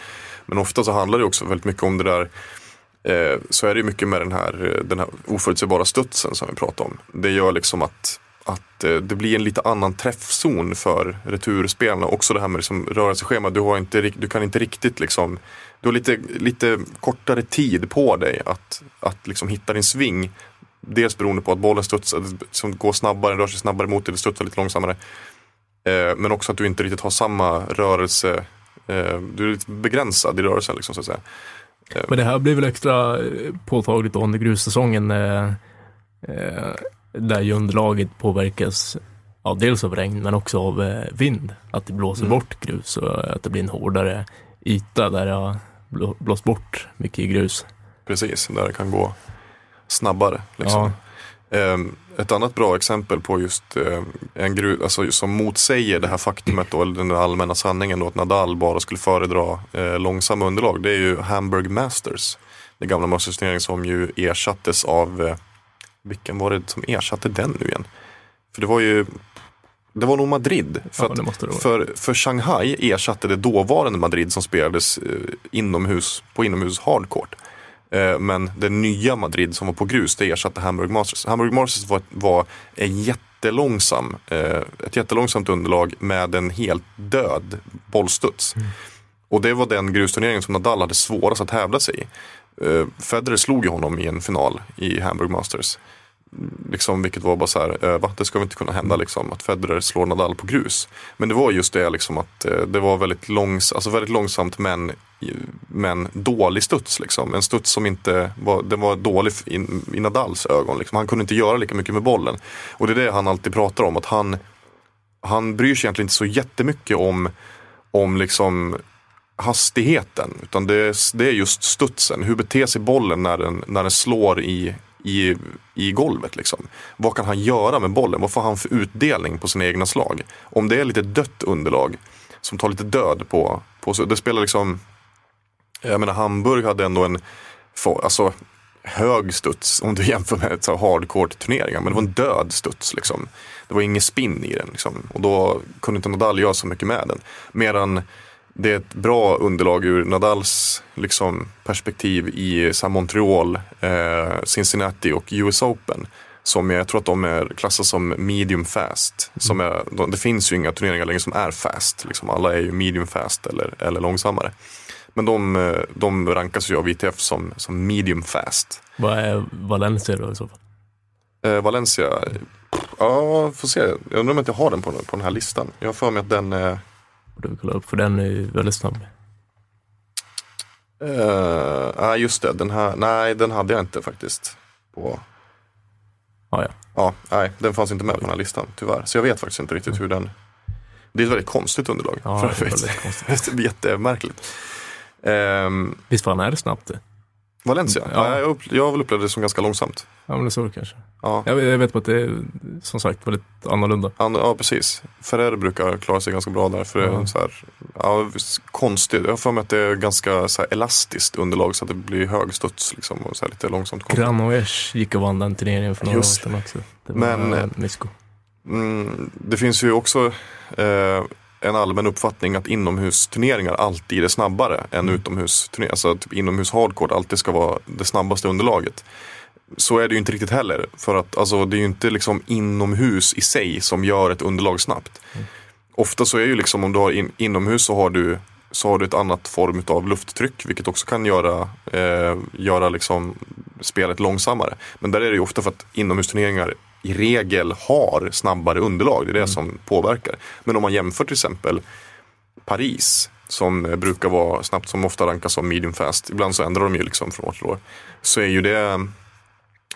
Men ofta så handlar det också väldigt mycket om det där eh, så är det ju mycket med den här, eh, den här oförutsägbara studsen som vi pratade om. Det gör liksom att, att det blir en lite annan träffzon för returspelarna. Också det här med liksom rörelseschema. Du, har inte, du kan inte riktigt liksom, du har lite, lite kortare tid på dig att, att liksom hitta din sving. Dels beroende på att bollen studsar, som går snabbare, rör sig snabbare mot dig, det studsar lite långsammare. Eh, men också att du inte riktigt har samma rörelse, eh, du är lite begränsad i rörelsen liksom, så att säga. Men det här blir väl extra eh, påtagligt då under grussäsongen eh, eh, där ju underlaget påverkas ja, dels av regn men också av eh, vind. Att det blåser Mm. bort grus och att det blir en hårdare yta där det har blå- blåst bort mycket grus. Precis, där det kan gå snabbare. Liksom. Ehm, Ett annat bra exempel på just eh, en gru, alltså, som motsäger det här faktumet då, eller den allmänna sanningen då, att Nadal bara skulle föredra eh, långsamma underlag. Det är ju Hamburg Masters. Den gamla Masters-turneringen som ju ersattes av, eh, vilken var det som ersatte den nu igen? För det var ju, det var nog Madrid. För, Ja, att- det det för, för Shanghai ersatte det dåvarande Madrid som spelades inomhus, på inomhus hardcourt. Eh, Men det nya Madrid som var på grus, det ersatte Hamburg Masters. Hamburg Masters var, var en jättelångsam, eh, ett jättelångsamt underlag med en helt död bollstuds. Och det var den grusturneringen som Nadal hade svårast att hävda sig i. Eh, Federer slog ju honom i en final i Hamburg Masters. Liksom, vilket var bara så här, eh, va? det ska väl inte kunna hända liksom, att Federer slår Nadal på grus. Men det var just det liksom att eh, det var väldigt, långs alltså väldigt långsamt men, men dålig studs. Liksom. En studs som inte var, den var dålig i, i Nadals ögon. Liksom. Han kunde inte göra lika mycket med bollen. Och det är det han alltid pratar om, att han, han bryr sig egentligen inte så jättemycket om, om liksom hastigheten. Utan det är, det är just studsen. Hur beter sig bollen när den, när den slår i, i, i golvet? Liksom. Vad kan han göra med bollen? Vad får han för utdelning på sina egna slag? Om det är lite dött underlag som tar lite död på, på det spelar liksom jag menar Hamburg hade ändå en alltså, hög studs om du jämför med så hardcourt-turneringar. Men det var en död studs. Liksom. Det var ingen spinn i den. Liksom. Och då kunde inte Nadal göra så mycket med den. Medan det är ett bra underlag ur Nadals liksom, perspektiv i så Montreal, eh, Cincinnati och US Open. Som jag tror att de är klassade som medium fast. Som är, de, det finns ju inga turneringar längre som är fast. Liksom. Alla är ju medium fast eller, eller långsammare. Men de, eh, de rankas ju av ITF som, som medium fast. Vad är Valencia då i så fall? Eh, Valencia, ja får se. Jag undrar om jag inte har den på, på den här listan. Jag har för mig att den är Borde vi kolla upp, för den är ju väldigt snabb. Uh, just det, den här, nej den hade jag inte faktiskt. På, Ja, ja. ja, nej den fanns inte med på den här listan tyvärr. Så jag vet faktiskt inte riktigt hur den, det är ett väldigt konstigt underlag. Ja, för det är väldigt konstigt. Jättemärkligt. Ehm, Visst fan är det snabbt det? Valencia, Ja. ja. jag, upp, jag upplevt det som ganska långsamt. Ja, men det är så det kanske. Ja. Jag, vet- jag vet bara att det är som sagt väldigt annorlunda. And, ja, precis. Ferrer brukar klara sig ganska bra där. För det är så här, ja, konstigt. Jag har för mig att det är ganska så här, elastiskt underlag så att det blir hög studs liksom, och så här, lite långsamt. Granollers gick och vann den turneringen för några Just år sedan också. Det var Men, eh, Misko. Mm, det finns ju också eh, en allmän uppfattning att inomhusturneringar alltid är snabbare än utomhusturneringar. Alltså typ inomhus hardcourt alltid ska vara det snabbaste underlaget. Så är det ju inte riktigt heller. För att alltså, det är ju inte liksom inomhus i sig som gör ett underlag snabbt. Ofta så är ju liksom om du har in, inomhus så har du så har du ett annat form av lufttryck vilket också kan göra, eh, göra liksom spelet långsammare. Men där är det ju ofta för att inomhusturneringar i regel har snabbare underlag. Det är det som påverkar. Men om man jämför till exempel Paris som eh, brukar vara snabbt, som ofta rankas som medium fast. Ibland så ändrar de ju liksom från år till år. Så är ju det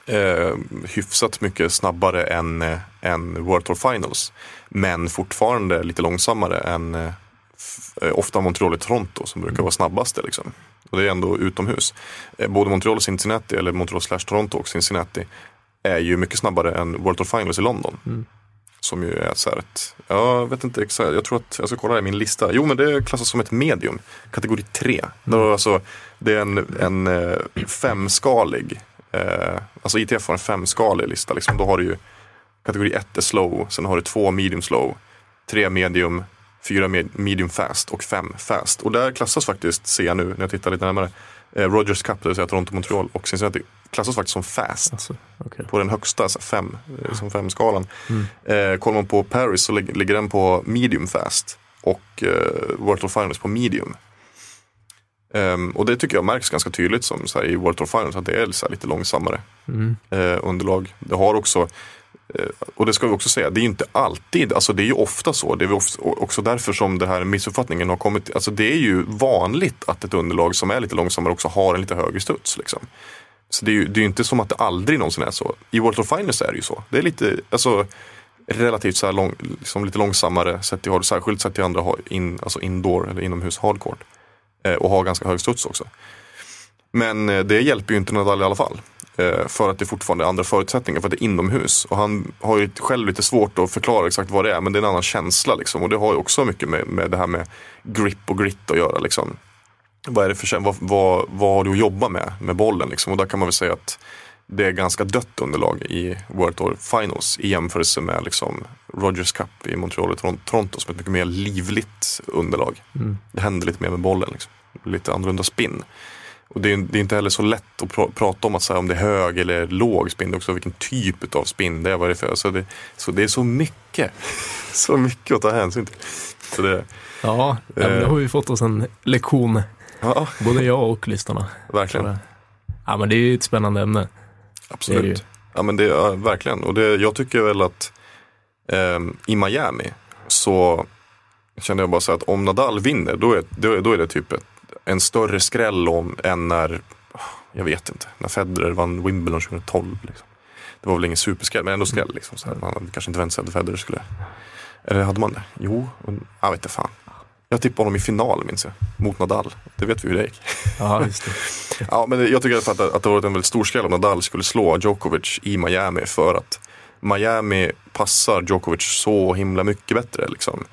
eh, hyfsat mycket snabbare än, eh, än World Tour Finals. Men fortfarande lite långsammare än eh, eh, ofta Montreal och Toronto som brukar vara snabbaste. Liksom. Och det är ändå utomhus. Eh, både Montreal och Cincinnati, eller Montreal slash Toronto och Cincinnati är ju mycket snabbare än World Tour Finals i London. Som ju är så här ett, jag vet inte exakt, jag tror att jag ska kolla i min lista. Jo men det klassas som ett medium, kategori 3. Då, alltså, det är en, en eh, femskalig, eh, alltså ITF har en femskalig lista. Liksom. Då har du ju kategori 1 är slow, sen har du två medium slow, tre medium, fyra med, medium fast och fem fast. Och där klassas faktiskt, ser jag nu när jag tittar lite närmare, eh, Rogers Cup, det vill säga Toronto, Montreal och Cincinnati, klassas faktiskt som fast Alltså, okej. på den högsta, så här fem, eh, som femskalan. Eh, kollar man på Paris så lig- ligger den på medium fast och eh, World Tour Finals på medium. Ehm, och det tycker jag märks ganska tydligt som här, i World Tour Finals att det är så här, lite långsammare Mm. eh, underlag. Det har också, eh, och det ska vi också säga, det är ju inte alltid, alltså det är ju ofta så. Det är ofta, också därför som det här missuppfattningen har kommit. Alltså det är ju vanligt att ett underlag som är lite långsammare också har en lite högre studs. Liksom. Så det är ju det är inte som att det aldrig någonsin är så. I World of Finals är det ju så. Det är lite, alltså relativt så här lång, liksom lite långsammare sätt till, särskilt sett till andra in, alltså indoor eller inomhus hardcourt. Eh, och har ganska hög studs också. Men eh, det hjälper ju inte Nadal i alla fall. Eh, för att det fortfarande är andra förutsättningar, för att det är inomhus. Och han har ju själv lite svårt att förklara exakt vad det är, men det är en annan känsla. Liksom. Och det har ju också mycket med, med det här med grip och grit att göra. Liksom. Vad, är det för, vad, vad, vad har du att jobba med, med bollen? Liksom? Och där kan man väl säga att det är ganska dött underlag i World Tour Finals i jämförelse med liksom Rogers Cup i Montreal och Toron- Toronto som ett mycket mer livligt underlag. Det händer lite mer med bollen. Liksom. Lite annorlunda spin. Och det är, det är inte heller så lätt att pra- prata om att säga om det är hög eller låg spin. Det är också vilken typ av spin det är. Vad det är för. Så det, så det är så mycket. Så mycket att ta hänsyn till. Så det, Ja, ja men det har vi fått oss en lektion, ja, både jag och lyssnarna. verkligen. Ja, men det är ju ett spännande ämne. Absolut. Är ja, men det, ja, verkligen. Och det, jag tycker väl att ehm, i Miami så känner jag bara så att om Nadal vinner då är, då, är- då är det typ ett, en större skräll om, än när, jag vet inte, när Federer vann Wimbledon 2012. Liksom. Det var väl ingen superskräll, men ändå skräll. Liksom, så här. Man hade kanske inte väntat sig att Federer skulle... Eller hade man det? Jo, jag vet inte fan. Jag tippade honom i final minns jag, mot Nadal. Det vet vi hur det gick. Ja, just det. Ja, men jag tycker att, att det varit en väldigt stor skräll om Nadal skulle slå Djokovic i Miami för att Miami passar Djokovic så himla mycket bättre. Liksom.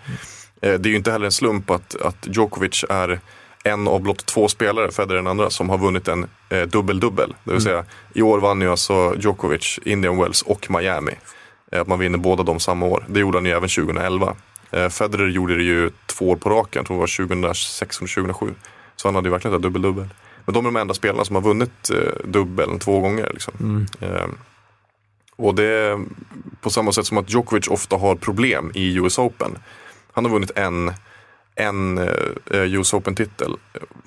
Eh, Det är ju inte heller en slump att, att Djokovic är en av blott två spelare, Federer den andra, som har vunnit en eh, dubbel-dubbel. Det vill säga, i år vann ju alltså Djokovic Indian Wells och Miami. Eh, Att man vinner båda de samma år. Det gjorde han ju även 2011. Eh, Federer gjorde det ju två år på raken, jag tror det var 2006 och 2007. Så han hade ju verkligen dubbel-dubbel. Men de är de enda spelarna som har vunnit eh, dubbeln två gånger. Liksom. Eh, och det är på samma sätt som att Djokovic ofta har problem i US Open. Han har vunnit en, en eh, US Open-titel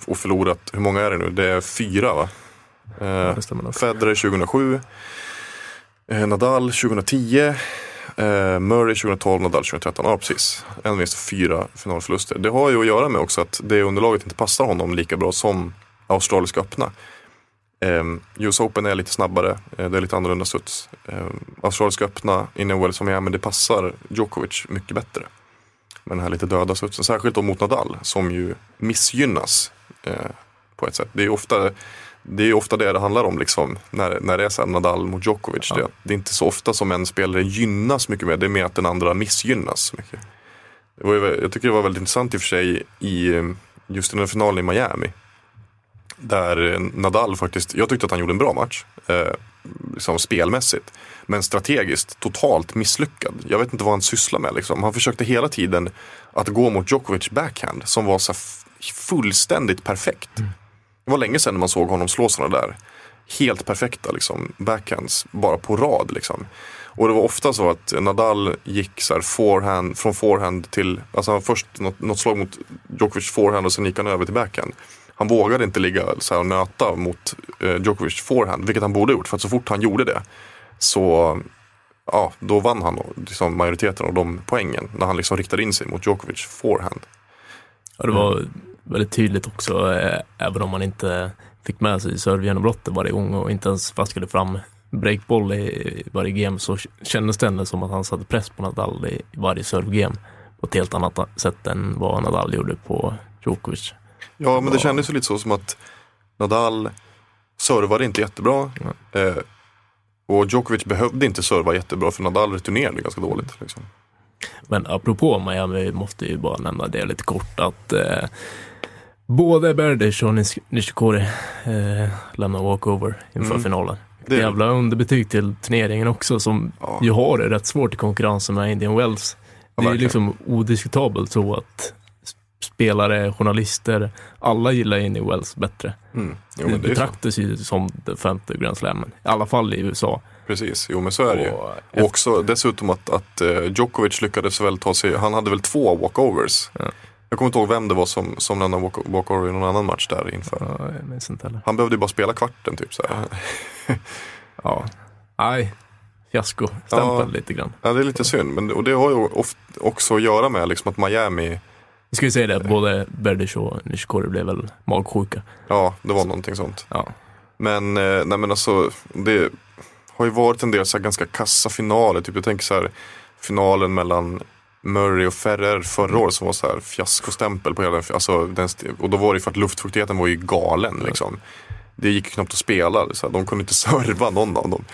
och förlorat, hur många är det nu? Det är fyra va? Eh. Federer 2007, eh, Nadal 2010, eh, Murray 2012, Nadal 2013. Ja precis, en vinst och fyra finalförluster. Det har ju att göra med också att det underlaget inte passar honom lika bra som Australiska öppna. Eh, US Open är lite snabbare, eh, det är lite annorlunda studs. Eh, Australiska öppna, Indian Wells som är, men det passar Djokovic mycket bättre. Med den här lite döda studsen, särskilt då mot Nadal som ju missgynnas eh, på ett sätt. Det är ofta det, är ofta det det handlar om liksom, när, när det är så Nadal mot Djokovic. Det, det är inte så ofta som en spelare gynnas mycket mer, det är mer att den andra missgynnas mycket. Var ju, jag tycker det var väldigt intressant i och för sig i just den här finalen i Miami. Där Nadal faktiskt, jag tyckte att han gjorde en bra match. Eh, liksom spelmässigt. Men strategiskt totalt misslyckad. Jag vet inte vad han sysslar med. Liksom. Han försökte hela tiden att gå mot Djokovic backhand som var så fullständigt perfekt. Det var länge sedan man såg honom slå sådana där helt perfekta liksom, backhands bara på rad. Liksom. Och det var ofta så att Nadal gick så här forehand, från forehand till, alltså först något, något slag mot Djokovic forehand och sen gick han över till backhand. Han vågade inte ligga så och nöta mot eh, Djokovic forehand, vilket han borde gjort. För att så fort han gjorde det så ja, då vann han liksom majoriteten av de poängen. När han liksom riktade in sig mot Djokovic forehand. Ja, det var väldigt tydligt också, eh, även om man inte fick med sig servegenombrottet varje gång och inte ens vaskade fram breakboll i i varje game så kändes det ändå som att han satte press på Nadal i varje servegame på ett helt annat sätt än vad Nadal gjorde på Djokovic. Ja, men det kändes ju lite så som att Nadal servade inte jättebra. Eh, och Djokovic behövde inte serva jättebra för Nadal returnerade ganska dåligt. Liksom. Men apropå Miami måste ju bara nämna det lite kort att eh, både Berdych och Nis- Nishikori eh, lämnar walkover inför Mm. finalen. Det- jävla underbetyg till turneringen också som Ja. ju har det rätt svårt i konkurrensen med Indian Wells. Ja, det är ju liksom odiskutabelt så att spelare, journalister, alla gillar Indian Wells bättre. Mm. Jo, det det betraktas ju som den femte Grand Slammen, i alla fall i USA. Precis, jo men så är det ju. Och Och också dessutom att, att eh, Djokovic lyckades väl ta sig, han hade väl två walkovers. Ja. Jag kommer inte ihåg vem det var som, som lämnade walk- walkover i någon annan match där inför. Ja. Han behövde ju bara spela kvarten typ så här. Ja, nej, fiasko-stämpel Ja. lite grann. Ja, det är lite synd. Men, och det har ju oft också att göra med liksom att Miami, Vi ska ju säga det, att både Berdych och Nishikori blev väl magsjuka. ja det var någonting sånt. Ja. Men, eh, nej men alltså, det har ju varit en del så ganska kassa finaler. Typ, jag tänker så här, finalen mellan Murray och Ferrer förra året som var så här fiaskostämpel på hela den. Alltså, den och då var det för att luftfuktigheten var ju galen liksom. det gick knappt att spela. Så här, de kunde inte serva någon av dem.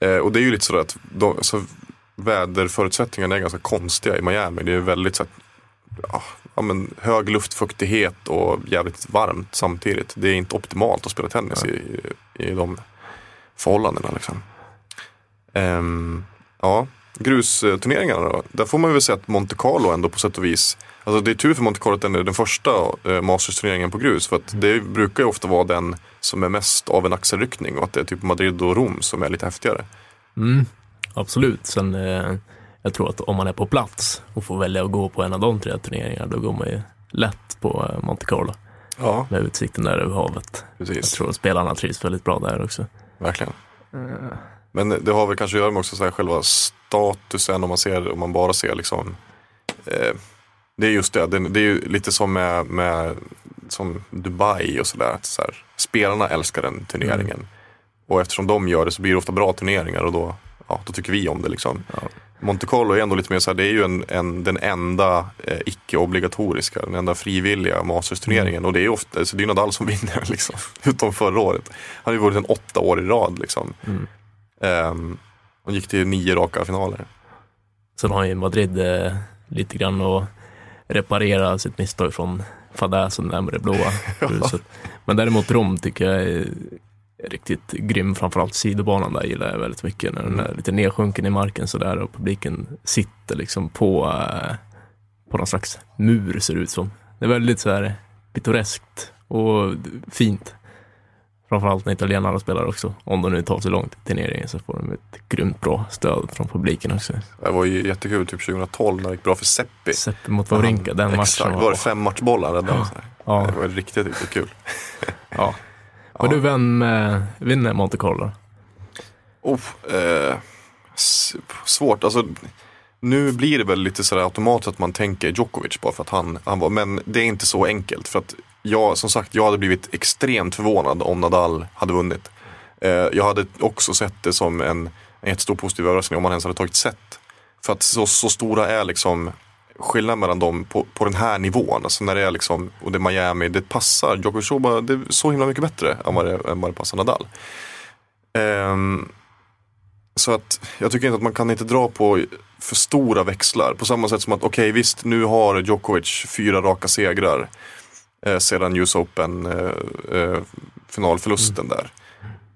Eh, och det är ju lite sådär att de, så väderförutsättningarna är ganska konstiga i Miami. Det är väldigt så här, ja, ja, men hög luftfuktighet och jävligt varmt samtidigt. Det är inte optimalt att spela tennis i, i de förhållandena. Liksom. Ehm, ja, grusturneringarna då. Där får man väl säga att Monte Carlo ändå på sätt och vis Alltså det är tur för Monte Carlo att den är den första eh, Masters-turneringen på grus. För att det brukar ju ofta vara den som är mest av en axelryckning och att det är typ Madrid och Rom som är lite häftigare. Mm, absolut. Sen, eh, jag tror att om man är på plats och får välja att gå på en av de tre turneringarna, då går man ju lätt på eh, Monte Carlo Ja, med utsikten där över havet. Jag precis. tror att spelarna trivs väldigt bra där också. Verkligen. Men det har väl kanske att göra med också så här själva statusen om man, ser, om man bara ser liksom eh, Det är just det, det, det är ju lite som med, med som Dubai och sådär. Så här, spelarna älskar den turneringen. Och eftersom de gör det så blir det ofta bra turneringar och då, ja, då tycker vi om det. Liksom. Ja. Monte Carlo är ändå lite mer så här, det är ju en, en, den enda eh, icke-obligatoriska, den enda frivilliga Masters-turneringen. Och det är ju ofta, så det är Nadal som vinner, liksom, utom förra året. Han har ju vunnit en åtta år i rad. Liksom. Mm. Ehm, och gick till nio raka finaler. Sen har ju Madrid eh, lite grann att reparera sitt misstag från fadäsen där med det blåa huset. Men däremot Rom tycker jag är riktigt grym, framförallt sidobanan där gillar jag väldigt mycket. När den är lite nedsjunken i marken sådär och publiken sitter liksom på, eh, på någon slags mur ser det ut som. Det är väldigt så här pittoreskt och fint. Framförallt när italienarna spelar också. Om de nu tar sig långt i turneringen så får de ett grymt bra stöd från publiken också. Det var ju jättekul typ 2012 när det gick bra för Seppi. Seppi mot Wawrinka, den Exakt, matchen var det fem matchbollar så här. Ja. Det var riktigt, riktigt kul. Ja. Var du vän med, vinner Monte Carlo? Oh, eh, svårt, alltså nu blir det väl lite sådär automatiskt att man tänker Djokovic bara för att han, han var, men det är inte så enkelt. För att jag, som sagt, jag hade blivit extremt förvånad om Nadal hade vunnit. Eh, jag hade också sett det som en, en jättestor positiv överraskning om han ens hade tagit set. För att så, så stora är liksom skillnaden mellan dem på, på den här nivån. Alltså när det är liksom, och det är Miami, det passar Djokovic så, bara, det är så himla mycket bättre än vad det, än vad det passar Nadal. Um, så att jag tycker inte att man kan inte dra på för stora växlar. På samma sätt som att okej visst nu har Djokovic fyra raka segrar eh, sedan US Open eh, eh, finalförlusten där.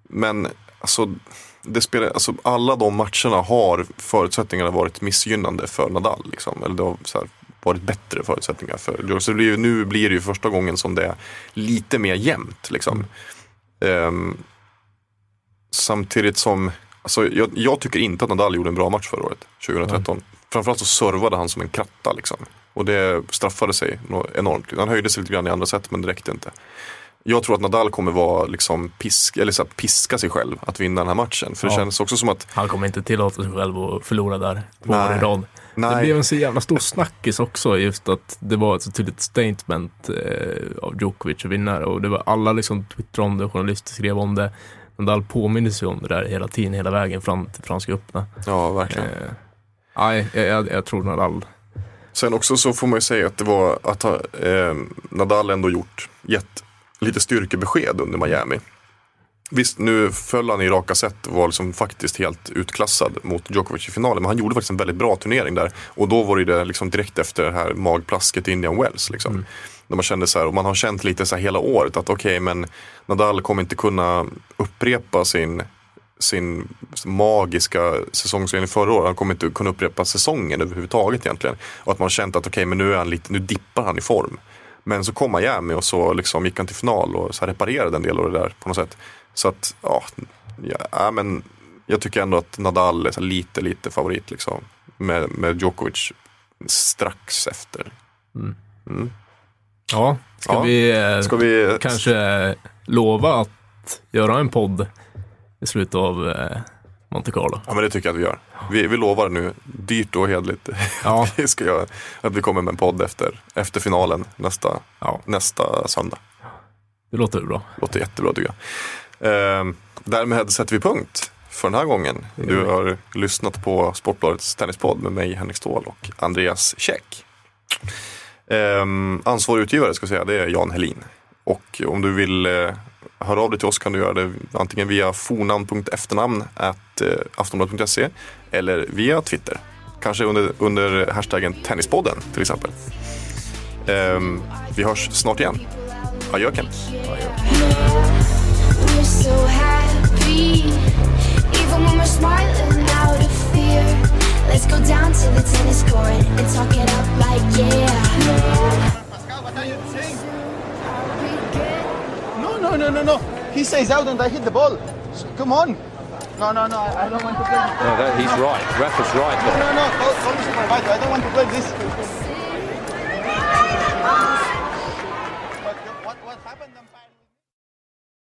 Men alltså, det spelar, alltså alla de matcherna har förutsättningarna varit missgynnande för Nadal. Liksom. Eller det har här, varit bättre förutsättningar för Djokovic. Så blir, nu blir det ju första gången som det är lite mer jämnt. Liksom. Ehm, samtidigt som, alltså, jag, jag tycker inte att Nadal gjorde en bra match förra året, 2013. Framförallt så servade han som en kratta liksom. Och det straffade sig enormt. Han höjde sig lite grann i andra sätt men det räckte inte. Jag tror att Nadal kommer vara liksom pisk, eller så här, piska sig själv att vinna den här matchen. För det Ja. känns också som att Han kommer inte tillåta sig själv att förlora där två Nej. år i rad. Det Nej. blev en så jävla stor snackis också, just att det var ett så tydligt statement eh, av Djokovic att vinna och det var alla liksom twittrade om det, journalister skrev om det. Nadal påminner sig om det där hela tiden, hela vägen fram till Franska öppna. ja verkligen. Eh, Nej, jag, jag, jag tror Nadal. Sen också så får man ju säga att det var att ha, eh, Nadal ändå gjort, gett lite styrkebesked under Miami. Visst, nu föll han i raka set och var liksom faktiskt helt utklassad mot Djokovic i finalen. Men han gjorde faktiskt en väldigt bra turnering där. Och då var det liksom direkt efter det här magplasket i Indian Wells. Liksom. När man kände så här, och man har känt lite så här hela året att okej, men Nadal kommer inte kunna upprepa sin sin magiska säsongsvinning förra året. Han kommer inte kunna upprepa säsongen överhuvudtaget egentligen. Och att man har känt att okej, men nu är han lite, nu dippar han i form. Men så kom Miami och så liksom gick han till final och så reparerade en del av det där på något sätt. Så att, ja, ja, men jag tycker ändå att Nadal är lite, lite favorit liksom. Med, med Djokovic strax efter. Ja, ska Ja. vi eh, Ska vi... kanske lova att göra en podd i slutet av eh, Monte Carlo? Ja men det tycker jag att vi gör. Vi, vi lovar nu, dyrt och hedligt. Ja. vi ska göra, att vi kommer med en podd efter, efter finalen nästa, Ja, nästa söndag. det låter bra. Låter jättebra tycker jag. Ehm, därmed sätter vi punkt för den här gången. Du har lyssnat på Sportbladets tennispodd med mig Henrik Ståhl och Andreas Käck. Ehm, ansvarig utgivare ska jag säga, det är Jan Helin. Och om du vill eh, hör av dig till oss kan du göra det antingen via fornamn.efternamn eh, aftonbladet.se eller via Twitter. Kanske under, under hashtaggen Tennispodden till exempel. Um, vi hörs snart igen. Adjö Ken. Let's go down to the tennis court and talk it up like yeah. No, no, no, no, no. He says out and I hit the ball. Come on. No, no, no, I don't want to play this. No, that, he's right. Ref is right No, there. no, no. Me supervisor. I don't want to play this.